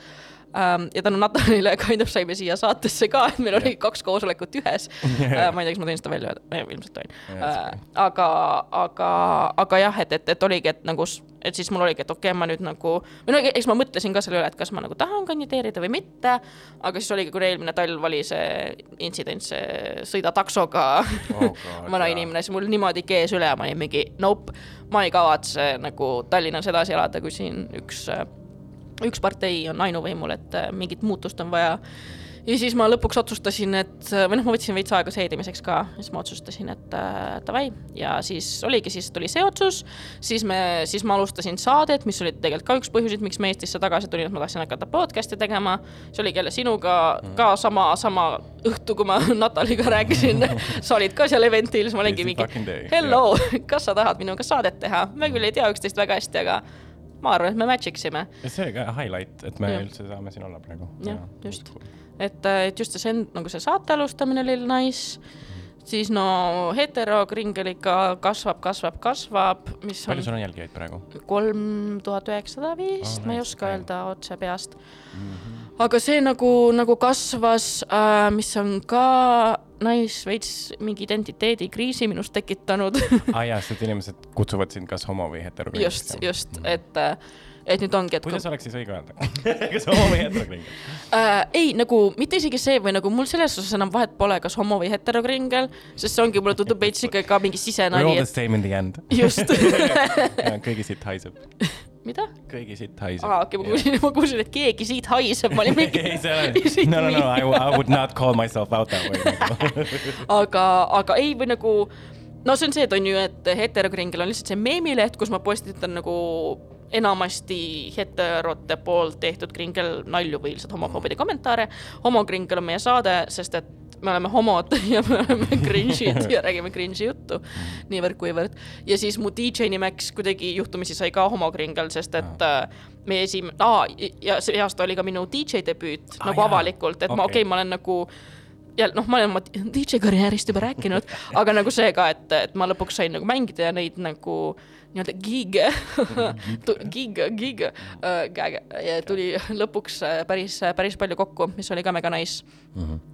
Ja tänu Natalile kind of saime siia saatesse ka, et meil oli kaks koosolekut ühes uh,. ma ei tea, kas ma tohin seda välja öelda, ilmselt tohin Yeah, uh, that's. aga, aga, aga jah, et, et, et oligi, et nagu, s- et siis mul oligi, et okei okay,, ma nüüd nagu, või no eks ma mõtlesin ka selle üle, et kas ma nagu tahan kandideerida või mitte, aga siis oligi, kui eelmine talv oli see intsident, see sõida taksoga Oh God, vana jaa. inimene, siis mul niimoodi kees üle, ma olin mingi nope, ma ei kavatse nagu Tallinnas edasi elada, kui siin üks, üks partei on ainuvõimul, et äh, mingit muutust on vaja. Ja siis ma lõpuks otsustasin, et või noh, ma võtsin veits aega seedimiseks ka, siis ma otsustasin, et äh, davai. Ja siis oligi, siis tuli see otsus, siis me, siis ma alustasin saadet, mis oli tegelikult ka üks põhjuseid, miks ma Eestisse tagasi tulin, et ma tahtsin hakata podcast'i tegema. see oligi jälle sinuga ka sama, sama õhtu, kui ma Nataliga rääkisin. Sa olid ka seal eventil, siis ma olingi mingi hello, kas sa tahad minuga saadet teha, me küll ei tea üksteist väga hästi, aga ma arvan, et me match iksime ja see ka highlight, et me ja. üldse saame siin olla praegu. jah, just. et, et just see, nagu see saate alustamine oli nice, siis no heterokringel ikka kasvab, kasvab, kasvab, mis palju on sul on jälgijaid praegu? kolm tuhat üheksasada vist Oh, ma ei oska öelda otse peast. aga see nagu, nagu kasvas äh,, mis on ka nice, veits mingi identiteedikriisi minus tekitanud aa ah, jaa, sest inimesed kutsuvad sind kas homo või hetero. just, just, et, et nüüd ongi, et kuidas oleks siis õige öelda? kas homo või hetero? äh, ei, nagu mitte isegi see või nagu mul selles osas enam vahet pole, kas homo või heterokringel, sest see ongi, mulle tundub veits ikka ka mingi We sisenali all the same in the end. just kõigi siit haiseb. mida? kõigi siit haiseb. aa, okei, ma kuulsin, ma kuulsin, et keegi siit haiseb, ma olin mingi ei, see ole, no, no, no, I, I would not call myself out that way. aga, aga ei, või nagu no see on see, et on ju, et heterokringel on lihtsalt see meemileht, kus ma postitan nagu enamasti heterote poolt tehtud kringel nalju või lihtsalt homofoobide kommentaare. homokringel on meie saade, sest et me oleme homod ja me oleme cringe'id ja räägime cringe'i juttu niivõrd-kuivõrd. ja siis mu DJ nimeks kuidagi juhtumisi sai ka homokringel, sest et äh, meie esim-, aa, ja see aasta oli ka minu DJ debüüt Aa, nagu jaa. avalikult, et ma, Okei. okay,, ma olen nagu ja noh, ma olen oma DJ karjäärist juba rääkinud, aga nagu see ka, et, et ma lõpuks sain nagu mängida ja neid nagu nii-öelda gig'e, gig'e, gig'e, gag'e ja tuli lõpuks äh, päris, päris palju kokku, mis oli ka mega nice.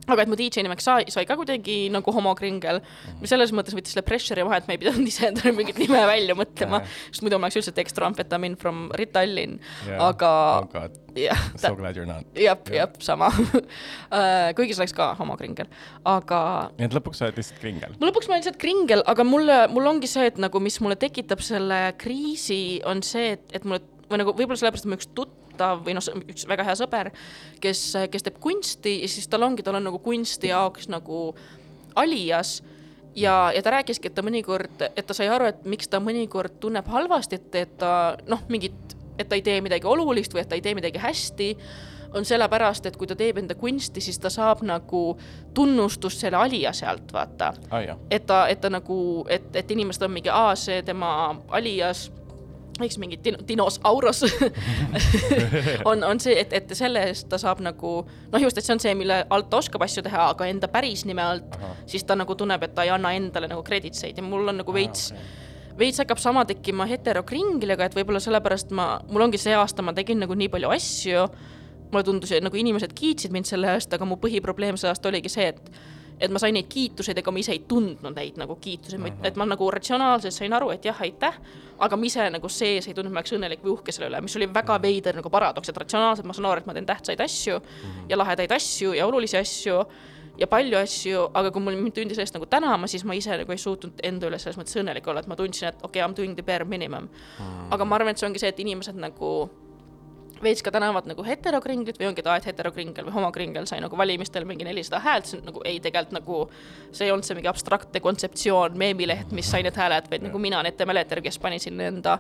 Aga et mu DJ nimeks sai, sai ka kuidagi nagu homokringel, mis selles mõttes võttis selle pressure'i maha, et me ei pidanud ise endale mingit nime välja mõtlema Jaa., sest muidu ma oleks üldse dextroamphetamine from Ritallinn, aga oh jah, so glad you are not. jah, jah, sama. kuigi see oleks ka homokringel, aga nii et lõpuks sa oled lihtsalt kringel. lõpuks ma olen lihtsalt kringel, aga mulle, mul ongi see, et nagu, mis mulle tekitab selle kriisi, on see, et, et mulle või nagu võib-olla sellepärast, et mu üks tuttav või noh, üks väga hea sõber, kes, kes teeb kunsti ja siis tal ongi, tal on nagu kunsti jaoks nagu alias ja, ja ta rääkiski, et ta mõnikord, et ta sai aru, et miks ta mõnikord tunneb halvasti, et, et ta noh, mingit, et ta ei tee midagi olulist või et ta ei tee midagi hästi, on sellepärast, et kui ta teeb enda kunsti, siis ta saab nagu tunnustust selle aliase alt, vaata. Aa jaa, et ta, et ta nagu, et, et inimesed on mingi, aa, see tema alias, eks mingi din- dinosauros on, on see, et, et selle eest ta saab nagu noh, just, et see on see, mille alt ta oskab asju teha, aga enda päris nime alt, siis ta nagu tunneb, et ta ei anna endale nagu kreditseid ja mul on nagu veits veits hakkab sama tekkima heterokringliga, et võib-olla sellepärast ma, mul ongi see aasta, ma tegin nagu nii palju asju, mulle tundus, et nagu inimesed kiitsid mind selle eest, aga mu põhiprobleem see aasta oligi see, et et ma sain neid kiituseid, ega ma ise ei tundnud neid nagu kiitusi mm, -hmm. et ma nagu ratsionaalselt sain aru, et jah, aitäh, aga ma ise nagu sees ei tundnud, ma oleks õnnelik või uhke selle üle, mis oli väga veider nagu paradoks, et ratsionaalselt ma saan aru, et ma teen tähtsaid asju mm -hmm. ja lahedaid asju ja olulisi asju ja palju asju, aga kui mul mind tundi sellest nagu tänama, siis ma ise nagu ei suutnud enda üle selles mõttes õnnelik olla, et ma tundsin, et okei okay,, I m doing the bare minimum mm. -hmm. aga ma arvan, et see ongi see, et inimesed nagu veits ka tänavad nagu heterokringlit või ongi ta, et heterokringel või homokringel sai nagu valimistel mingi nelisada häält, see on nagu ei, tegelikult nagu see ei olnud see mingi abstraktne kontseptsioon, meemileht, mis sai need hääled, vaid nagu mina, Nete Meleter, kes pani sinna enda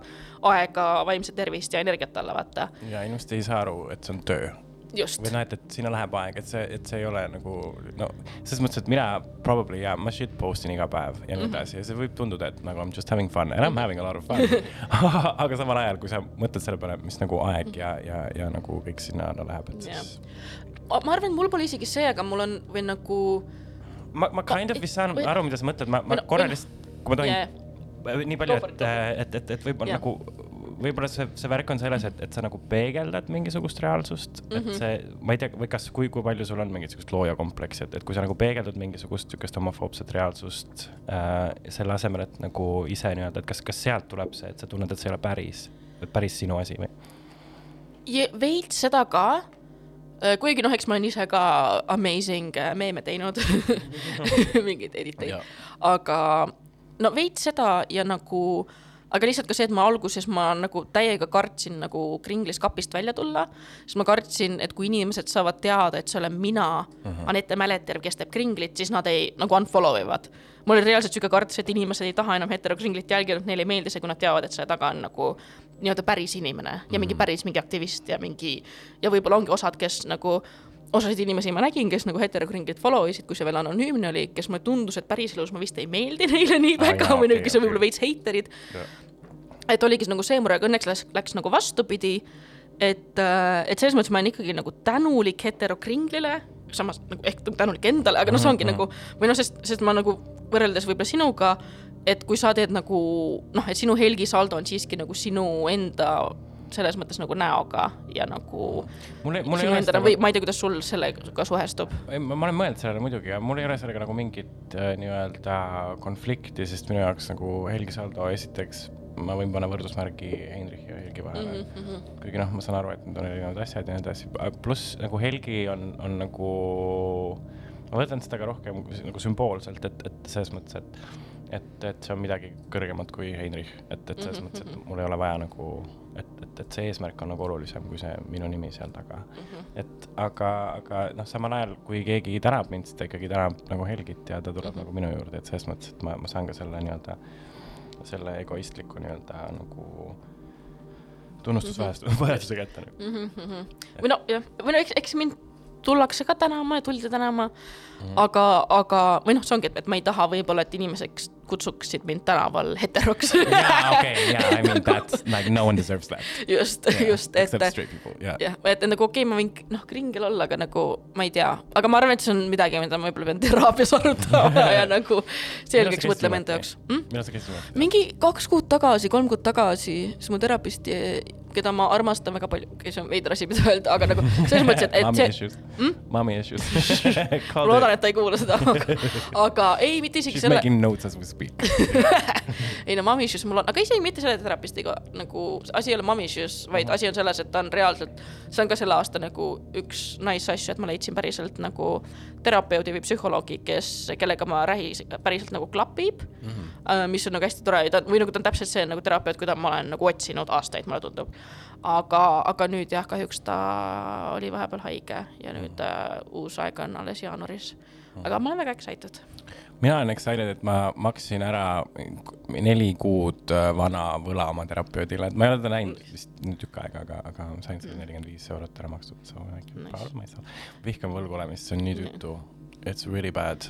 aega, vaimset tervist ja energiat alla, vaata. ja inimesed ei saa aru, et see on töö. Või noh, et, et sinna läheb aeg, et see, et see ei ole nagu no selles mõttes, et mina probably ja ma shit post in iga päev ja nii Mhm. edasi ja see võib tunduda, et nagu I m just having fun and I m having a lot of fun aga samal ajal, kui sa mõtled selle peale, mis nagu aeg ja, ja, ja nagu kõik sinna alla läheb, et siis ma arvan, et mul pole isegi see, aga mul on või nagu ma, ma kind of vist saan või- aru, mida sa mõtled, ma, ma korra või- lihtsalt, kui ma tohin yeah. nii palju, et et, et, et võib-olla Jah. nagu, võib-olla see, see värk on selles, et, et sa nagu peegeldad mingisugust reaalsust mm, -hmm. Mhm. et see, ma ei tea, või kas, kui, kui palju sul on mingit sihukest loojakompleksi, et, et kui sa nagu peegeldad mingisugust sihukest homofoobset reaalsust äh, selle asemel, et nagu ise nii-öelda, et kas, kas sealt tuleb see, et sa tunned, et see ei ole päris, päris sinu asi või? Veits seda ka, kuigi noh, eks ma olen ise ka amazing äh, meeme teinud mingeid editeid aga no veits seda ja nagu, aga lihtsalt ka see, et ma alguses ma nagu täiega kartsin nagu kringlis kapist välja tulla, sest ma kartsin, et kui inimesed saavad teada, et see olen mina uh, -huh. Anette Mäleterv, kes teeb kringlit, siis nad ei nagu unfollow ivad. mul oli reaalselt sihuke kartus, et inimesed ei taha enam heterokringlit jälgida, neile ei meeldi see, kui nad teavad, et selle taga on nagu nii-öelda päris inimene ja mingi päris mingi aktivist ja mingi ja võib-olla ongi osad, kes nagu osasid inimesi ma nägin, kes nagu heterokringlit follow isid, kui see veel anonüümne oli, kes mulle tundus, et päriselus ma vist ei meeldi neile nii väga jaa, või nagu, okei, kes on okei. võib-olla veits heiterid. et oligi nagu see mure, aga õnneks läks, läks nagu vastupidi. et, et selles mõttes ma olen ikkagi nagu tänulik heterokringlile, samas nagu ehk tänulik endale, aga noh, see ongi mm Mhm. -hmm. nagu või noh, sest, sest ma nagu võrreldes võib-olla sinuga, et kui sa teed nagu noh, et sinu Helgi saldo on siiski nagu sinu enda selles mõttes nagu näoga ja nagu mul ei, mul ei ole seda või ma ei tea, kuidas sul sellega suhestub. ei, ma olen mõelnud sellele muidugi ja mul ei ole sellega nagu mingit äh, nii-öelda konflikti, sest minu jaoks nagu Helgi Saldo esiteks ma võin panna võrdusmärgi Heinrichi ja Helgi vahele mm. Mhm, -hmm. kuigi noh, ma saan aru, et need on erinevad asjad ja nii edasi, pluss nagu Helgi on, on nagu, ma võtan seda ka rohkem nagu sümboolselt, et, et selles mõttes, et et, et see on midagi kõrgemat kui Heinrich, et, et selles mõttes, et mul ei ole vaja nagu, et, et, et see eesmärk on nagu olulisem kui see minu nimi seal taga. et aga, aga noh, samal ajal, kui keegi tänab mind, siis ta ikkagi tänab nagu Helgit ja ta tuleb nagu minu juurde, et selles mõttes, et ma, ma saan ka selle nii-öelda, selle egoistliku nii-öelda nagu tunnustusvajaduse kätte nagu. või no jah, või no eks, eks mind tullakse ka tänama ja tuldi tänama mm., aga, aga või noh, see ongi, et, ma ei taha võib-olla, et inimesed kutsuksid mind tänaval heteroks. jaa, okei, jaa, I mean that, like no one deserves that. just yeah,, just, et Except straight people, jah, et nagu okei okay,, ma võin noh, kringel olla, aga nagu ma ei tea, aga ma arvan, et see on midagi, mida ma võib-olla pean teraapias arutama ja nagu selgeks mõtlema enda jaoks mõtlema? mingi kaks kuud tagasi, kolm kuud tagasi, siis mu terapist, keda ma armastan väga palju, kes on veider asi, mida öelda, aga nagu selles mõttes, et, et see, issues Hmm?. Mommy issues. ma loodan, et ta ei kuula seda, aga ei, mitte isegi She's selle, making notes as we speak. ei no mommy issues mul on, aga isegi mitte selle terapistiga nagu asi ei ole mommy issues, vaid asi on selles, et ta on reaalselt, see on ka selle aasta nagu üks nice asju, et ma leidsin päriselt nagu terapeudi või psühholoogi, kes, kellega ma räägi-, päriselt nagu klapib mm. -hmm. mis on nagu hästi tore ta või nagu ta on täpselt see nagu terapeut, keda ma olen nagu otsinud aastaid, mulle tundub. aga, aga nüüd jah, kahjuks ta oli vahepeal haige ja nüüd äh, uus aeg on alles jaanuaris. aga ma olen väga excited. Mina olen excited, et ma maksin ära neli kuud äh, vana võla oma terapeudile, et ma ei ole teda näinud vist nüüd tükk aega, aga, aga sain selle nelikümmend viis eurot ära makstud, so I can Nice. proud myself. vihkan võlgu olemist, see on nii tüütu. It's really bad.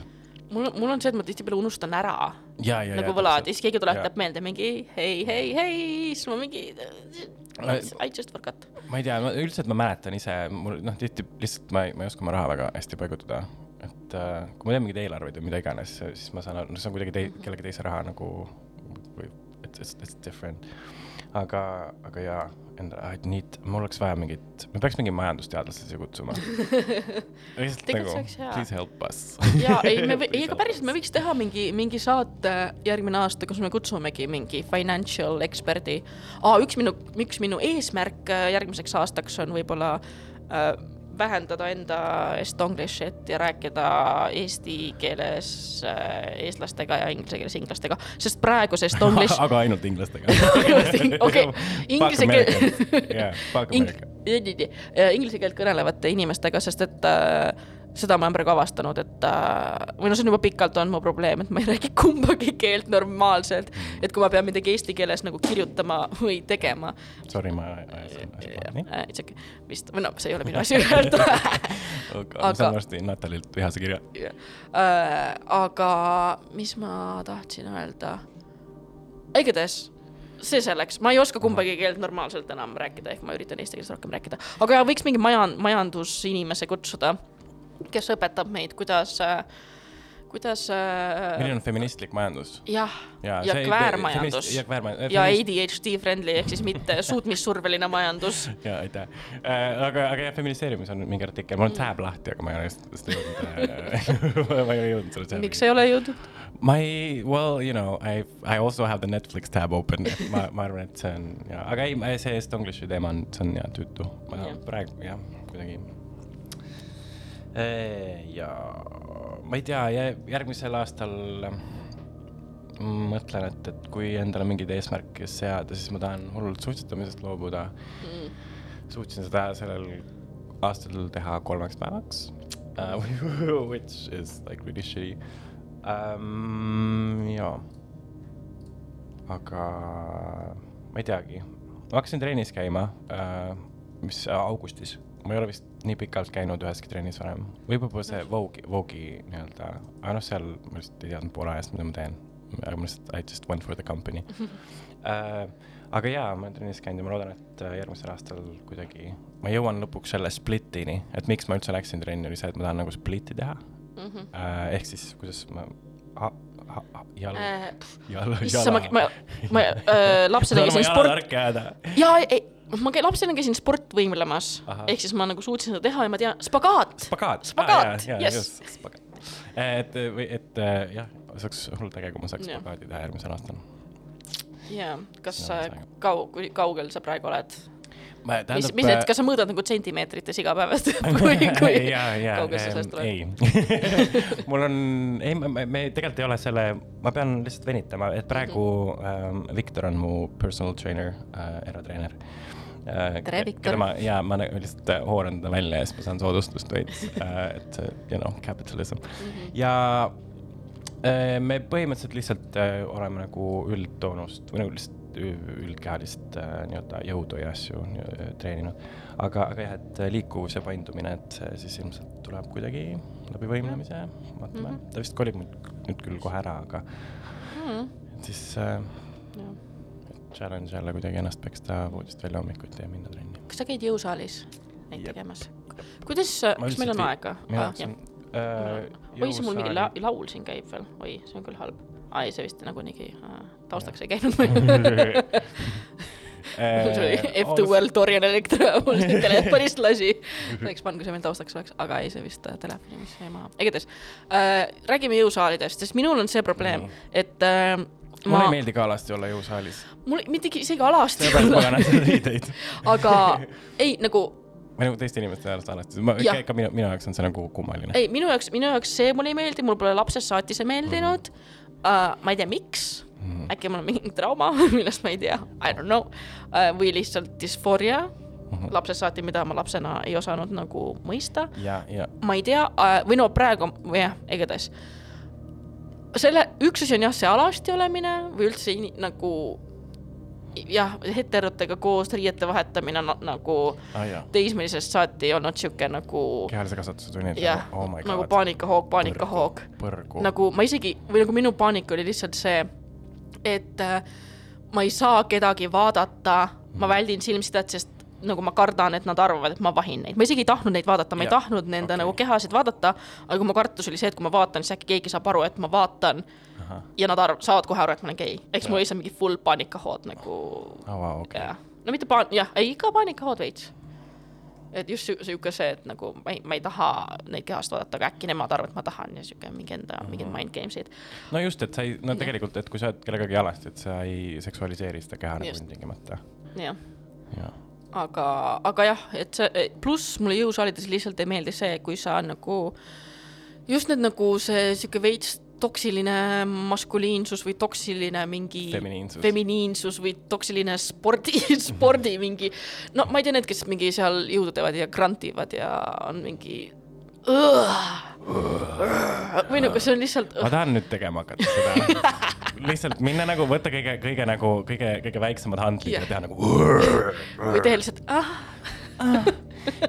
mul, mul on see, et ma tihtipeale unustan ära ja, ja, nagu võlad ja siis keegi tuletab meelde mingi hei, hei, hei, siis ma mingi I just forgot. ma ei tea, üldiselt ma mäletan ise, mul noh, tihti lihtsalt ma ei, ma ei oska oma raha väga hästi paigutada. Et äh, kui ma teen mingeid eelarveid või mida iganes, siis ma saan aru, see on kuidagi tei-, kellegi teise raha nagu või it's, it's, it's different. aga, aga jaa, enda, et nii, mul oleks vaja mingit, me peaks mingi majandusteadlase siia kutsuma. lihtsalt nagu please help us. ja ei, me, ei, aga päriselt me võiks teha mingi, mingi saate järgmine aasta, kus me kutsumegi mingi financial eksperdi ah,. üks minu, üks minu eesmärk äh, järgmiseks aastaks on võib-olla äh, vähendada enda estonglish'it ja rääkida eesti keeles äh, eestlastega ja inglise keeles inglastega, sest praegu see estonglish aga ainult inglastega. okei, inglise keel jah, fuck America. inglise keelt kõnelevate inimestega, sest et äh, seda ma olen praegu avastanud, et äh, või no see on juba pikalt olnud mu probleem, et ma ei räägi kumbagi keelt normaalselt. et kui ma pean midagi eesti keeles nagu kirjutama või tegema. Sorry, ma ajasin asja äh,, it's okay, vist, või noh, see ei ole minu asi öelda. Ma Aga- saan varsti Natalilt vihase kirja. äh,. aga mis ma tahtsin öelda? igatahes see selleks, ma ei oska kumbagi keelt normaalselt enam rääkida, ehk ma üritan eesti keeles rohkem rääkida, aga võiks mingi maja, majandusinimese kutsuda, kes õpetab meid, kuidas, kuidas äh, milline on feministlik majandus? jah, ja, ja kväärmajandus ja kväärmajandus- ja ADHD friendly ehk siis mitte suutmissurveline majandus. ja aitäh äh,. aga, aga jah, feministeeriumis on mingi artikkel, mul on tab lahti, aga ma ei ole seda jõudnud äh, ma ei ole jõudnud selle miks ei ole jõudnud? ma ei, well you know I I also have the Netflix tab open, ma, ma arvan, et see on ja, aga ei, see Estonglishi teema on, see on jah tüütu, ma Jah. praegu jah, kuidagi. Ja ma ei tea, järgmisel aastal mm, mõtlen, et, et kui endale mingeid eesmärke seada, siis ma tahan hullult suitsetamisest loobuda. Mm. suutsin seda sellel aastal teha kolmeks päevaks. Uh, which is like really shitty. Um,. jaa, aga ma ei teagi, ma hakkasin trennis käima uh,, mis äh, augustis, ma ei ole vist nii pikalt käinud üheski trennis varem, võib-olla see Vogue'i, Vogue'i nii-öelda, aga noh, seal ma lihtsalt ei teadnud poole ajast, mida ma teen, aga ma lihtsalt I just went for the company. Uh, aga jaa, ma olen trennis käinud ja ma loodan, et äh, järgmisel aastal kuidagi ma jõuan lõpuks selle splitini, et miks ma üldse läksin trenni, oli see, et ma tahan nagu split'i teha. Mm -hmm. äh,. ehk siis, kuidas ma jala Äh, jala, issand, ma, ma, ma äh, lapsena käisin sport, tark jääda. ja ei, ma lapsena käisin sportvõimlemas ehk siis ma nagu suutsin seda teha ja ma tean, spagaat. spagaat. Spagaat, spagaat. et, või, et äh, jah, see oleks hullult äge, kui ma saaks Jah. spagaati teha järgmisel aastal. jaa, kas No, sa see-, kau-, kui kaugel sa praegu oled? mis, mis need, kas sa mõõdad nagu sentimeetrites igapäevast, kui, kui ja, ja, kaugel sa sellest oled? ei mul on, ei, me, me tegelikult ei ole selle, ma pean lihtsalt venitama, et praegu Mhm. ähm, Viktor on mu personal trainer äh,, eratreener äh,. Tere, Viktor. ja ma nagu lihtsalt äh, hooran teda välja ja siis ma saan soodustust veits äh,, et see, you know, capitalism mm. -hmm. ja äh, me põhimõtteliselt lihtsalt äh, oleme nagu üldtoonust või nagu lihtsalt ü- üldkehalist äh, nii-öelda jõudu ja asju nii- treeninud. aga, aga jah, et äh, liikuvus ja paindumine, et see siis ilmselt tuleb kuidagi läbi võimlemise, vaatame mm, -hmm. ta vist kolib nüüd, küll kohe ära, aga Mhm. et siis äh, challenge jälle kuidagi ennast peksta voodist välja hommikuti ja minna trenni. kas sa käid jõusaalis neid tegemas? kuidas, kas meil on aega? minu jaoks on äh, oi, see mul mingi la laul siin käib veel, oi, see on küll halb. Aa ei, see vist nagunii taustaks ei käinud tuli Äh, F2L Dorian Electra mul siin telefonist lasi. oleks pannud, kui see meil taustaks oleks, aga ei, see vist äh, telefoni, mis jäi maha. igatahes äh, räägime jõusaalidest, sest minul on see probleem, et äh, mulle ma ei, meeldi ka alasti olla jõusaalis, mul mitte isegi alasti, ma seda riideid. aga ei nagu või nagu teiste inimeste arust alasti, ma, Jah. ka minu, minu jaoks on see nagu kummaline. ei, minu jaoks, minu jaoks see mulle ei meeldi, mul pole lapsest saati see meeldinud uh,. ma ei tea, miks Mhm. äkki mul on mingi trauma, millest ma ei tea, I don't know uh,. või lihtsalt disfooria Mhm. lapsest saati, mida ma lapsena ei osanud nagu mõista. ja, ja ma ei tea uh, või no praegu jah, igatahes. selle, üks asi on jah, see alasti olemine või üldse ini, nagu jah, heterotega koos riiete vahetamine on nagu ah,, teismelisest saati olnud sihuke nagu kehalise kasvatuse tunnid jah oh nagu paanikahoog, paanikahoog. nagu ma isegi, või nagu minu paanika oli lihtsalt see, et äh, ma ei saa kedagi vaadata, ma väldin silmsidet, sest nagu ma kardan, et nad arvavad, et ma vahin neid, ma isegi ei tahtnud neid vaadata, ma ei Jah, tahtnud nende okei. nagu kehasid vaadata, aga mu kartus oli see, et kui ma vaatan, siis äkki keegi saab aru, et ma vaatan. Ahah, ja nad arv-, saavad kohe aru, et ma olen gei. eks mul oli lihtsalt mingi full paanikahood nagu oh, wow, okei. jah, no mitte paan-, jah, ei ikka paanikahood veits. et just sihuke see, et nagu ma ei, ma ei taha neid kehast vaadata, aga äkki nemad arvavad, et ma tahan ja sihuke mingi enda mingid mind games'id. no just, et sa ei, no tegelikult, et kui sa oled kellegagi jalasti, et sa ei seksualiseeri seda keha nagu ilmtingimata. jah, jah, aga, aga jah, et see pluss mulle jõusaalides lihtsalt ei meeldi see, kui sa nagu just need nagu see sihuke veits toksiline maskuliinsus või toksiline mingi Feminiinsus. feminiinsus või toksiline spordi, spordi mingi, no ma ei tea, need, kes mingi seal jõudu teevad ja grantivad ja on mingi. Või nagu see on lihtsalt. ma tahan nüüd tegema hakata seda. lihtsalt minna nagu, võtta kõige, kõige nagu kõige, kõige väiksemad handlid ja teha nagu või teha lihtsalt ah,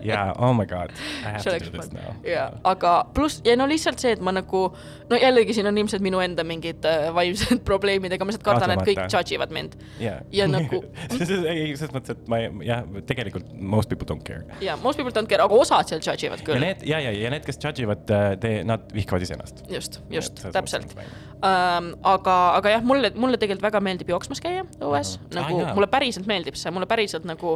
jaa, oh my god, I have to do this now. ja, aga pluss ja no lihtsalt see, et ma nagu, no jällegi siin on ilmselt minu enda mingid äh, vaimsed probleemid, ega ma lihtsalt kardan, et kõik judge ivad mind jaa. Ja nagu- ei, selles mõttes, et ma jah, tegelikult most people don't care. ja most people don't care, aga osad seal judge ivad ja küll. need ja, ja, ja need, kes judge ivad, te, nad vihkavad iseennast. just, just, täpselt. Ähm, aga, aga jah, mulle, mulle tegelikult väga meeldib jooksmas käia õues. Ahah. nagu Ah, mulle päriselt meeldib see, mulle päriselt nagu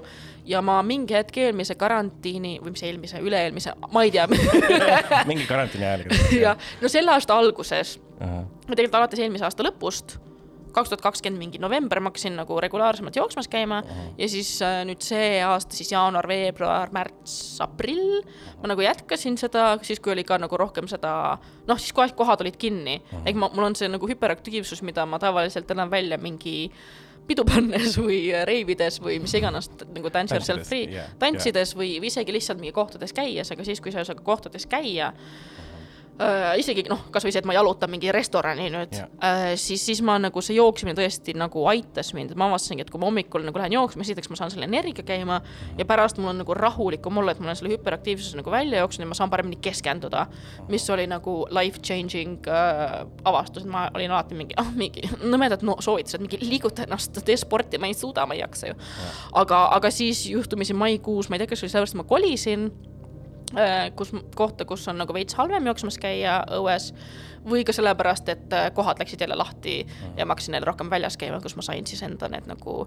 ja ma mingi hetk eelmise karantiini või mis eelmise, üle-eelmise, ma ei tea. Mingi karantiini ajal. jah, no selle aasta alguses või tegelikult alates eelmise aasta lõpust, kaks tuhat kakskümmend mingi november ma hakkasin nagu regulaarsemalt jooksmas käima ja siis äh, nüüd see aasta siis jaanuar, veebruar, märts, aprill ma nagu jätkasin seda, siis kui oli ka nagu rohkem seda, noh siis kohe kohad olid kinni, ehk ma, mul on see nagu hüperaktiivsus, mida ma tavaliselt elan välja mingi pidu pannes või reivides või mis iganes nagu dance yourself free jah, tantsides või, või isegi lihtsalt mingi kohtades käies, aga siis, kui sa ei saa ka kohtades käia äh, isegi noh, kasvõi see, et ma jalutan mingi restorani nüüd Jah. äh,, siis, siis ma nagu see jooksmine tõesti nagu aitas mind, ma avastasingi, et kui ma hommikul nagu lähen jooksma, esiteks ma saan selle energia käima ja pärast mul on nagu rahulikum olla, et ma olen selle hüperaktiivsuse nagu välja jooksnud ja ma saan paremini keskenduda. mis oli nagu life changing äh, avastus, et ma olin alati mingi, ah mingi nõmedad no, soovitused, mingi liiguta ennast, tee sporti, ma ei suuda, ma ei jaksa ju. aga, aga siis juhtumisi maikuus, ma ei tea, kas oli sellepärast, et ma kolisin kus, kohta, kus on nagu veits halvem jooksmas käia õues või ka sellepärast, et äh, kohad läksid jälle lahti ja ma hakkasin jälle rohkem väljas käima, kus ma sain siis enda need nagu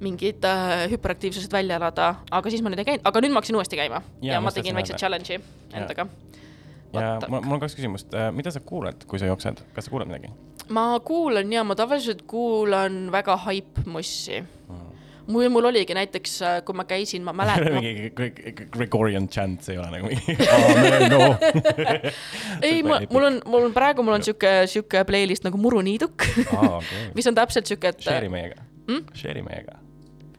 mingid äh, hüperaktiivsused välja elada, aga siis ma nüüd ei käinud, aga nüüd ma hakkasin uuesti käima. Ja, ja ma tegin väikse challenge'i endaga. ja mul, mul on kaks küsimust, mida sa kuulad, kui sa jooksed, kas sa kuulad midagi? ma kuulan ja ma tavaliselt kuulan väga haip-mussi. mul, mul oligi näiteks, kui ma käisin, ma mäletan, mingi Gre- Gregorian chant ei ole nagu mingi aamen, no. ei, ma, mul on, mul on praegu, mul on sihuke, sihuke playlist nagu Muruniiduk, aa, okei. mis on täpselt sihuke, et Share'i meiega Mm?. Share'i meiega.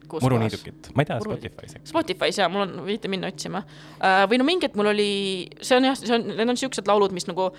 muruniidukit, ma ei tea, Muru- Spotify's. Spotify's ja mul on, võite minna otsima uh,. või no mingi hetk mul oli, see on jah, see on, need on siuksed laulud, mis nagu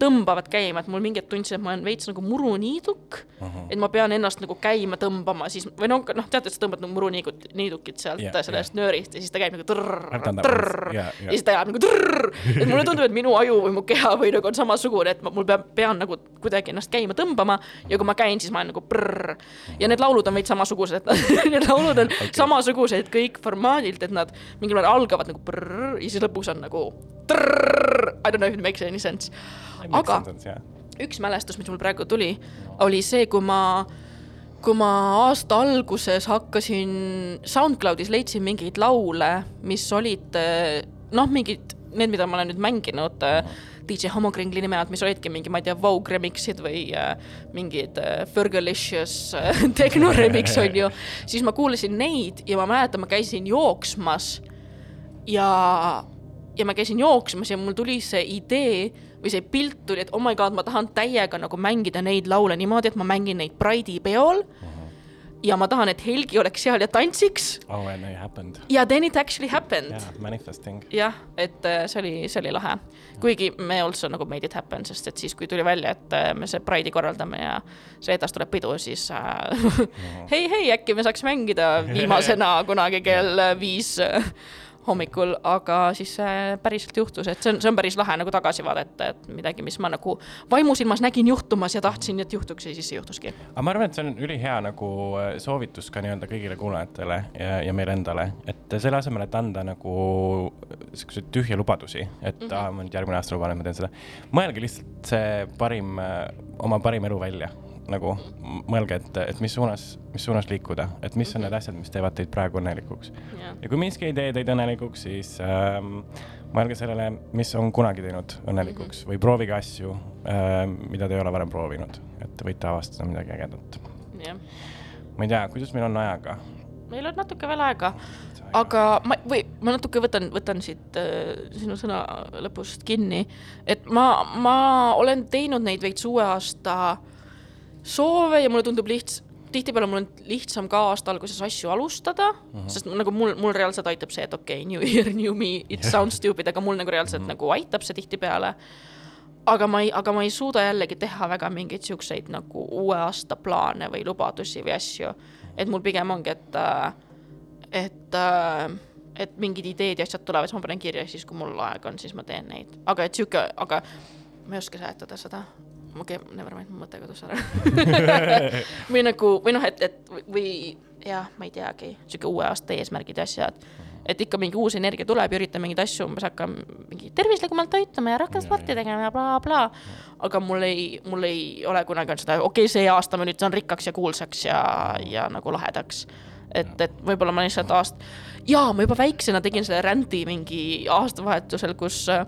tõmbavad käima, et mul mingi hetk tundsin, et ma olen veits nagu muruniiduk uh. -huh. et ma pean ennast nagu käima tõmbama, siis või noh, noh, teate, sa tõmbad nagu muruniidukit, niidukit sealt yeah, sellest yeah. nöörist ja siis ta käib nagu that trrrr once. Jaa, ja siis ta jääb nagu trrrr. et mulle tundub, et minu aju või mu keha või nagu on samasugune, et ma, mul peab, pean nagu kuidagi ennast käima tõmbama ja kui ma käin, siis ma olen nagu prrrr. ja need laulud on veits samasugused, et need laulud on okay. samasugused kõik formaadilt, et nad mingil määral algavad nagu prrrr ja siis lõpus on nagu trrrr. I don't know if it makes any sense. Aga üks mälestus, mis mul praegu tuli, oli see, kui ma, kui ma aasta alguses hakkasin SoundCloudis leidsin mingeid laule, mis olid eh, noh, mingid need, mida ma olen nüüd mänginud äh, DJ Homokringli nime alt, mis olidki mingi, ma ei tea, Vogue remix'id või äh, mingid äh, Fergalicious äh, techno remix on ju, siis ma kuulasin neid ja ma mäletan, ma käisin jooksmas ja, ja ma käisin jooksmas ja mul tuli see idee või see pilt tuli, et oh my god, ma tahan täiega nagu mängida neid laule niimoodi, et ma mängin neid Pride'i peol ja ma tahan, et Helgi oleks seal ja tantsiks. Oh and it happened. Ja then it actually happened. Yeah manifesting. Jah, et äh, see oli, see oli lahe. kuigi me also nagu made it happen, sest et siis, kui tuli välja, et äh, me see Pride'i korraldame ja reedas tuleb pidu, siis äh, hei, hei, äkki me saaks mängida viimasena kunagi kell viis hommikul, aga siis see päriselt juhtus, et see on, see on päris lahe nagu tagasi vaadata, et midagi, mis ma nagu vaimusilmas nägin juhtumas ja tahtsin, et juhtuks ja siis see juhtuski. aga ma arvan, et see on ülihea nagu äh, soovitus ka nii-öelda kõigile kuulajatele ja, ja meile endale, et selle asemel, et anda nagu siukseid tühje lubadusi, et mm -hmm. aa, ma nüüd järgmine aasta luban, et ma teen seda. mõelge lihtsalt see parim, oma parim elu välja nagu mõelge, et, et mis suunas, mis suunas liikuda, et mis on need asjad, mis teevad teid praegu õnnelikuks. jah, ja kui miski ei tee teid õnnelikuks, siis ähm, mõelge sellele, mis on kunagi teinud õnnelikuks või proovige asju ähm,, mida te ei ole varem proovinud, et te võite avastada midagi ägedat. jah. ma ei tea, kuidas meil on ajaga? meil on natuke veel aega, aga ma, või ma natuke võtan, võtan siit äh, sinu sõna lõpust kinni, et ma, ma olen teinud neid veits uue aasta soove ja mulle tundub lihts-, tihtipeale mul on lihtsam ka aasta alguses asju alustada mm, -hmm. sest nagu mul, mul reaalselt aitab see, et okei okay,, new year, new me, it sounds stupid, aga mul nagu reaalselt mm -hmm. nagu aitab see tihtipeale. aga ma ei, aga ma ei suuda jällegi teha väga mingeid siukseid nagu uue aasta plaane või lubadusi või asju. et mul pigem ongi, et, et, et mingid ideed ja asjad tulevad, siis ma panen kirja, siis kui mul aega on, siis ma teen neid, aga et sihuke, aga ma ei oska seletada seda okei okay,, never mind, mu mõte kadus ära või nagu, või noh, et, et või jah, ma ei teagi, sihuke uue aasta eesmärgid ja asjad. et ikka mingi uus energia tuleb ja üritan mingeid asju umbes hakkama mingi tervislikumalt toituma ja rohkem sporti tegema ja blablabla bla.. aga mul ei, mul ei ole kunagi olnud seda, okei okay,, see aasta ma nüüd saan rikkaks ja kuulsaks ja, ja nagu lahedaks. et, et võib-olla ma lihtsalt aast-, jaa, ma juba väiksena tegin selle rändi mingi aastavahetusel, kus äh,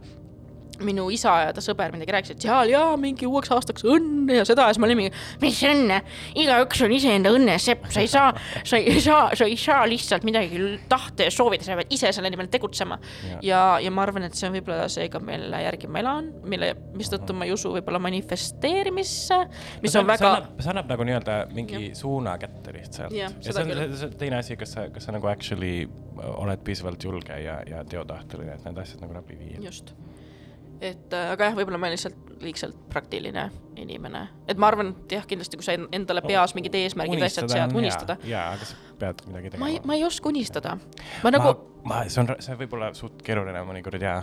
minu isa ja ta sõber midagi rääkisid seal ja mingi uueks aastaks õnne ja seda ja siis ma olin mingi, mis õnne, igaüks on iseenda õnne sepp, sa ei saa, sa ei saa, sa ei saa lihtsalt midagi tahta ja soovida, sa pead ise selle nimel tegutsema. Ja. ja, ja ma arvan, et see on võib-olla see ka, mille järgi ma elan, mille, mistõttu ma ei usu võib-olla manifesteerimisse, mis on väga, see annab nagu nii-öelda mingi suuna kätte lihtsalt. Ja see on see on teine asi, kas sa, kas sa nagu actually oled piisavalt julge ja, ja teotahteline, et need asjad nagu läbi viia. just. Et äh, aga jah, võib-olla ma olen lihtsalt liigselt praktiline inimene, et ma arvan, et jah, kindlasti, kui sa en- endale peas mingid eesmärgid, asjad sead, unistada. jaa, aga sa pead midagi tegema. ma ei, ma ei oska unistada. ma nagu, ma, see on, see võib olla suht keeruline mõnikord jaa.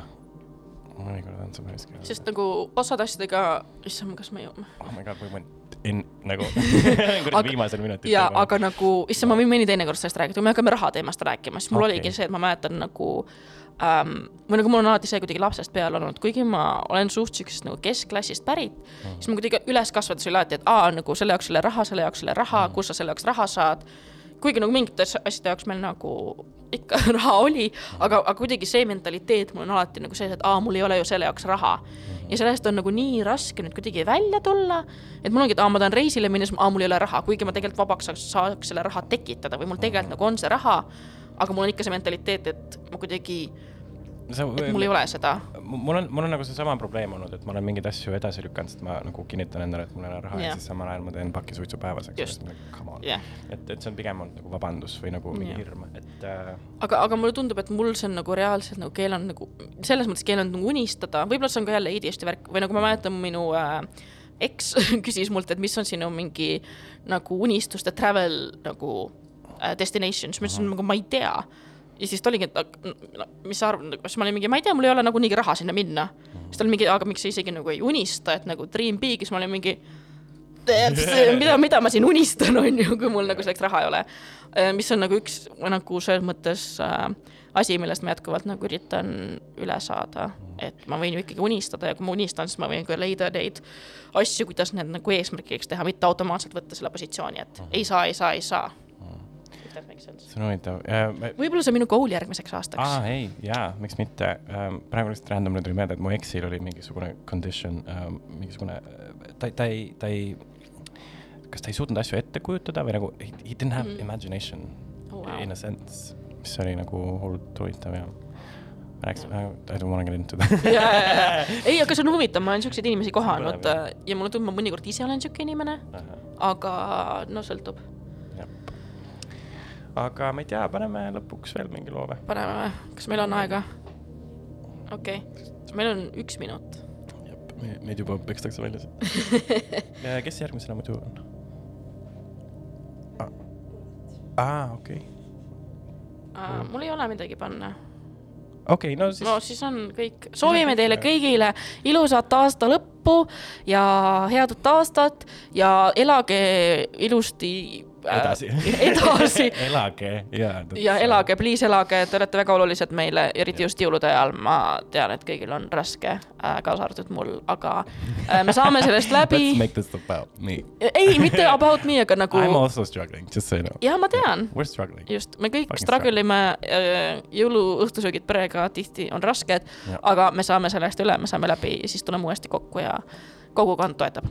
mõnikord on see päris keeruline. sest nagu osad asjadega, issand, kas ma ei, oh my god, või ma in-, nagu kuradi Aga- viimasel minutil. ja aga nagu, issand, ma võin mõni teinekord sellest rääkida, kui me hakkame raha teemast rääkima, siis mul okay. oligi see, et ma mäletan nagu ähm,, või nagu mul on alati see kuidagi lapsest peale olnud, kuigi ma olen suht siuksest nagu keskklassist pärit mm., siis ma kuidagi üles kasvades oli alati, et aa, nagu selle jaoks selle raha, selle jaoks selle raha mm., kust sa selle jaoks raha saad. kuigi nagu mingite as- asjade jaoks meil nagu ikka raha oli, aga, aga kuidagi see mentaliteet mul on alati nagu see, et aa, mul ei ole ju selle jaoks raha. ja sellest on nagu nii raske nüüd kuidagi välja tulla, et mul ongi, et aa, ma tahan reisile minna, siis aa, mul ei ole raha, kuigi ma tegelikult vabaks saaks, saaks selle raha tekitada või mul tegelikult nagu on see raha, aga mul on ikka see mentaliteet, et ma kuidagi, et mul ei ole seda. mul on, mul on nagu seesama probleem olnud, et ma olen mingeid asju edasi lükanud, sest ma nagu kinnitan endale, et mul ei ole raha yeah. ja siis samal ajal ma teen paki suitsu päevas, eks ole. On jah, et, et see on pigem olnud nagu vabandus või nagu mingi Jah. hirm, et äh, aga, aga mulle tundub, et mul see on nagu reaalselt nagu keelanud nagu selles mõttes keelanud nagu unistada, võib-olla see on ka jälle ADHD värk või nagu ma mäletan, minu äh, eks küsis mult, et mis on sinu mingi nagu unistuste travel nagu äh, destination, siis ma ütlesin nagu ma ei tea. ja siis ta oligi, et no, mis sa arvad, siis ma olin mingi, ma ei tea, mul ei ole nagunii raha sinna minna. siis ta oli mingi, aga miks sa isegi nagu ei unista, et nagu dream big, siis ma olin mingi mida, mida ma siin unistan, on ju, kui mul nagu selleks raha ei ole. mis on nagu üks nagu selles mõttes äh, asi, millest ma jätkuvalt nagu üritan üle saada, et ma võin ju ikkagi unistada ja kui ma unistan, siis ma võin ka leida neid asju, kuidas need nagu eesmärgiks teha, mitte automaatselt võtta selle positsiooni, et ei saa, ei saa, ei saa. If that makes sense. see on huvitav äh,. võib-olla see on minu goal järgmiseks aastaks aa, ei, jaa, miks mitte ähm,. praegu lihtsalt randomly tuli meelde, et mu eksil oli mingisugune condition ähm,, mingisugune, ta, ta ei, ta ei, kas ta ei suutnud asju ette kujutada või nagu he, didn't have mm. imagination Oh, wow. in a sense, mis oli nagu hullult huvitav ja ma rääkisin, I don't wanna get into that. ja, ei, aga see on huvitav, ma olen siukseid inimesi kohanud äh, ja mulle tundub, ma mõnikord ise olen siuke inimene, aga no sõltub, aga ma ei tea, paneme lõpuks veel mingi loo või? paneme või, kas meil on aega? okei okay., meil on üks minut. meid juba pekstakse välja siit. kes järgmisena muidu on? aa, okei. mul ei ole midagi panna. okei, no siis no siis on kõik, soovime teile kõigile ilusat aasta lõppu ja head uut aastat ja elage ilusti edasi edasi elage ja. ja elage, please elage, te olete väga olulised meile, eriti just jõulude ajal, ma tean, et kõigil on raske, kaasa arvatud mul, aga äh, me saame sellest Let's läbi. make this about me. ei, mitte about me, aga nagu I m also struggling, just so you know. ja ma tean, We are struggling. just, me kõik Fucking struggle ime, jõuluõhtusöögid perega tihti on rasked Jah., aga me saame sellest üle, me saame läbi ja siis tuleme uuesti kokku ja kogukond toetab.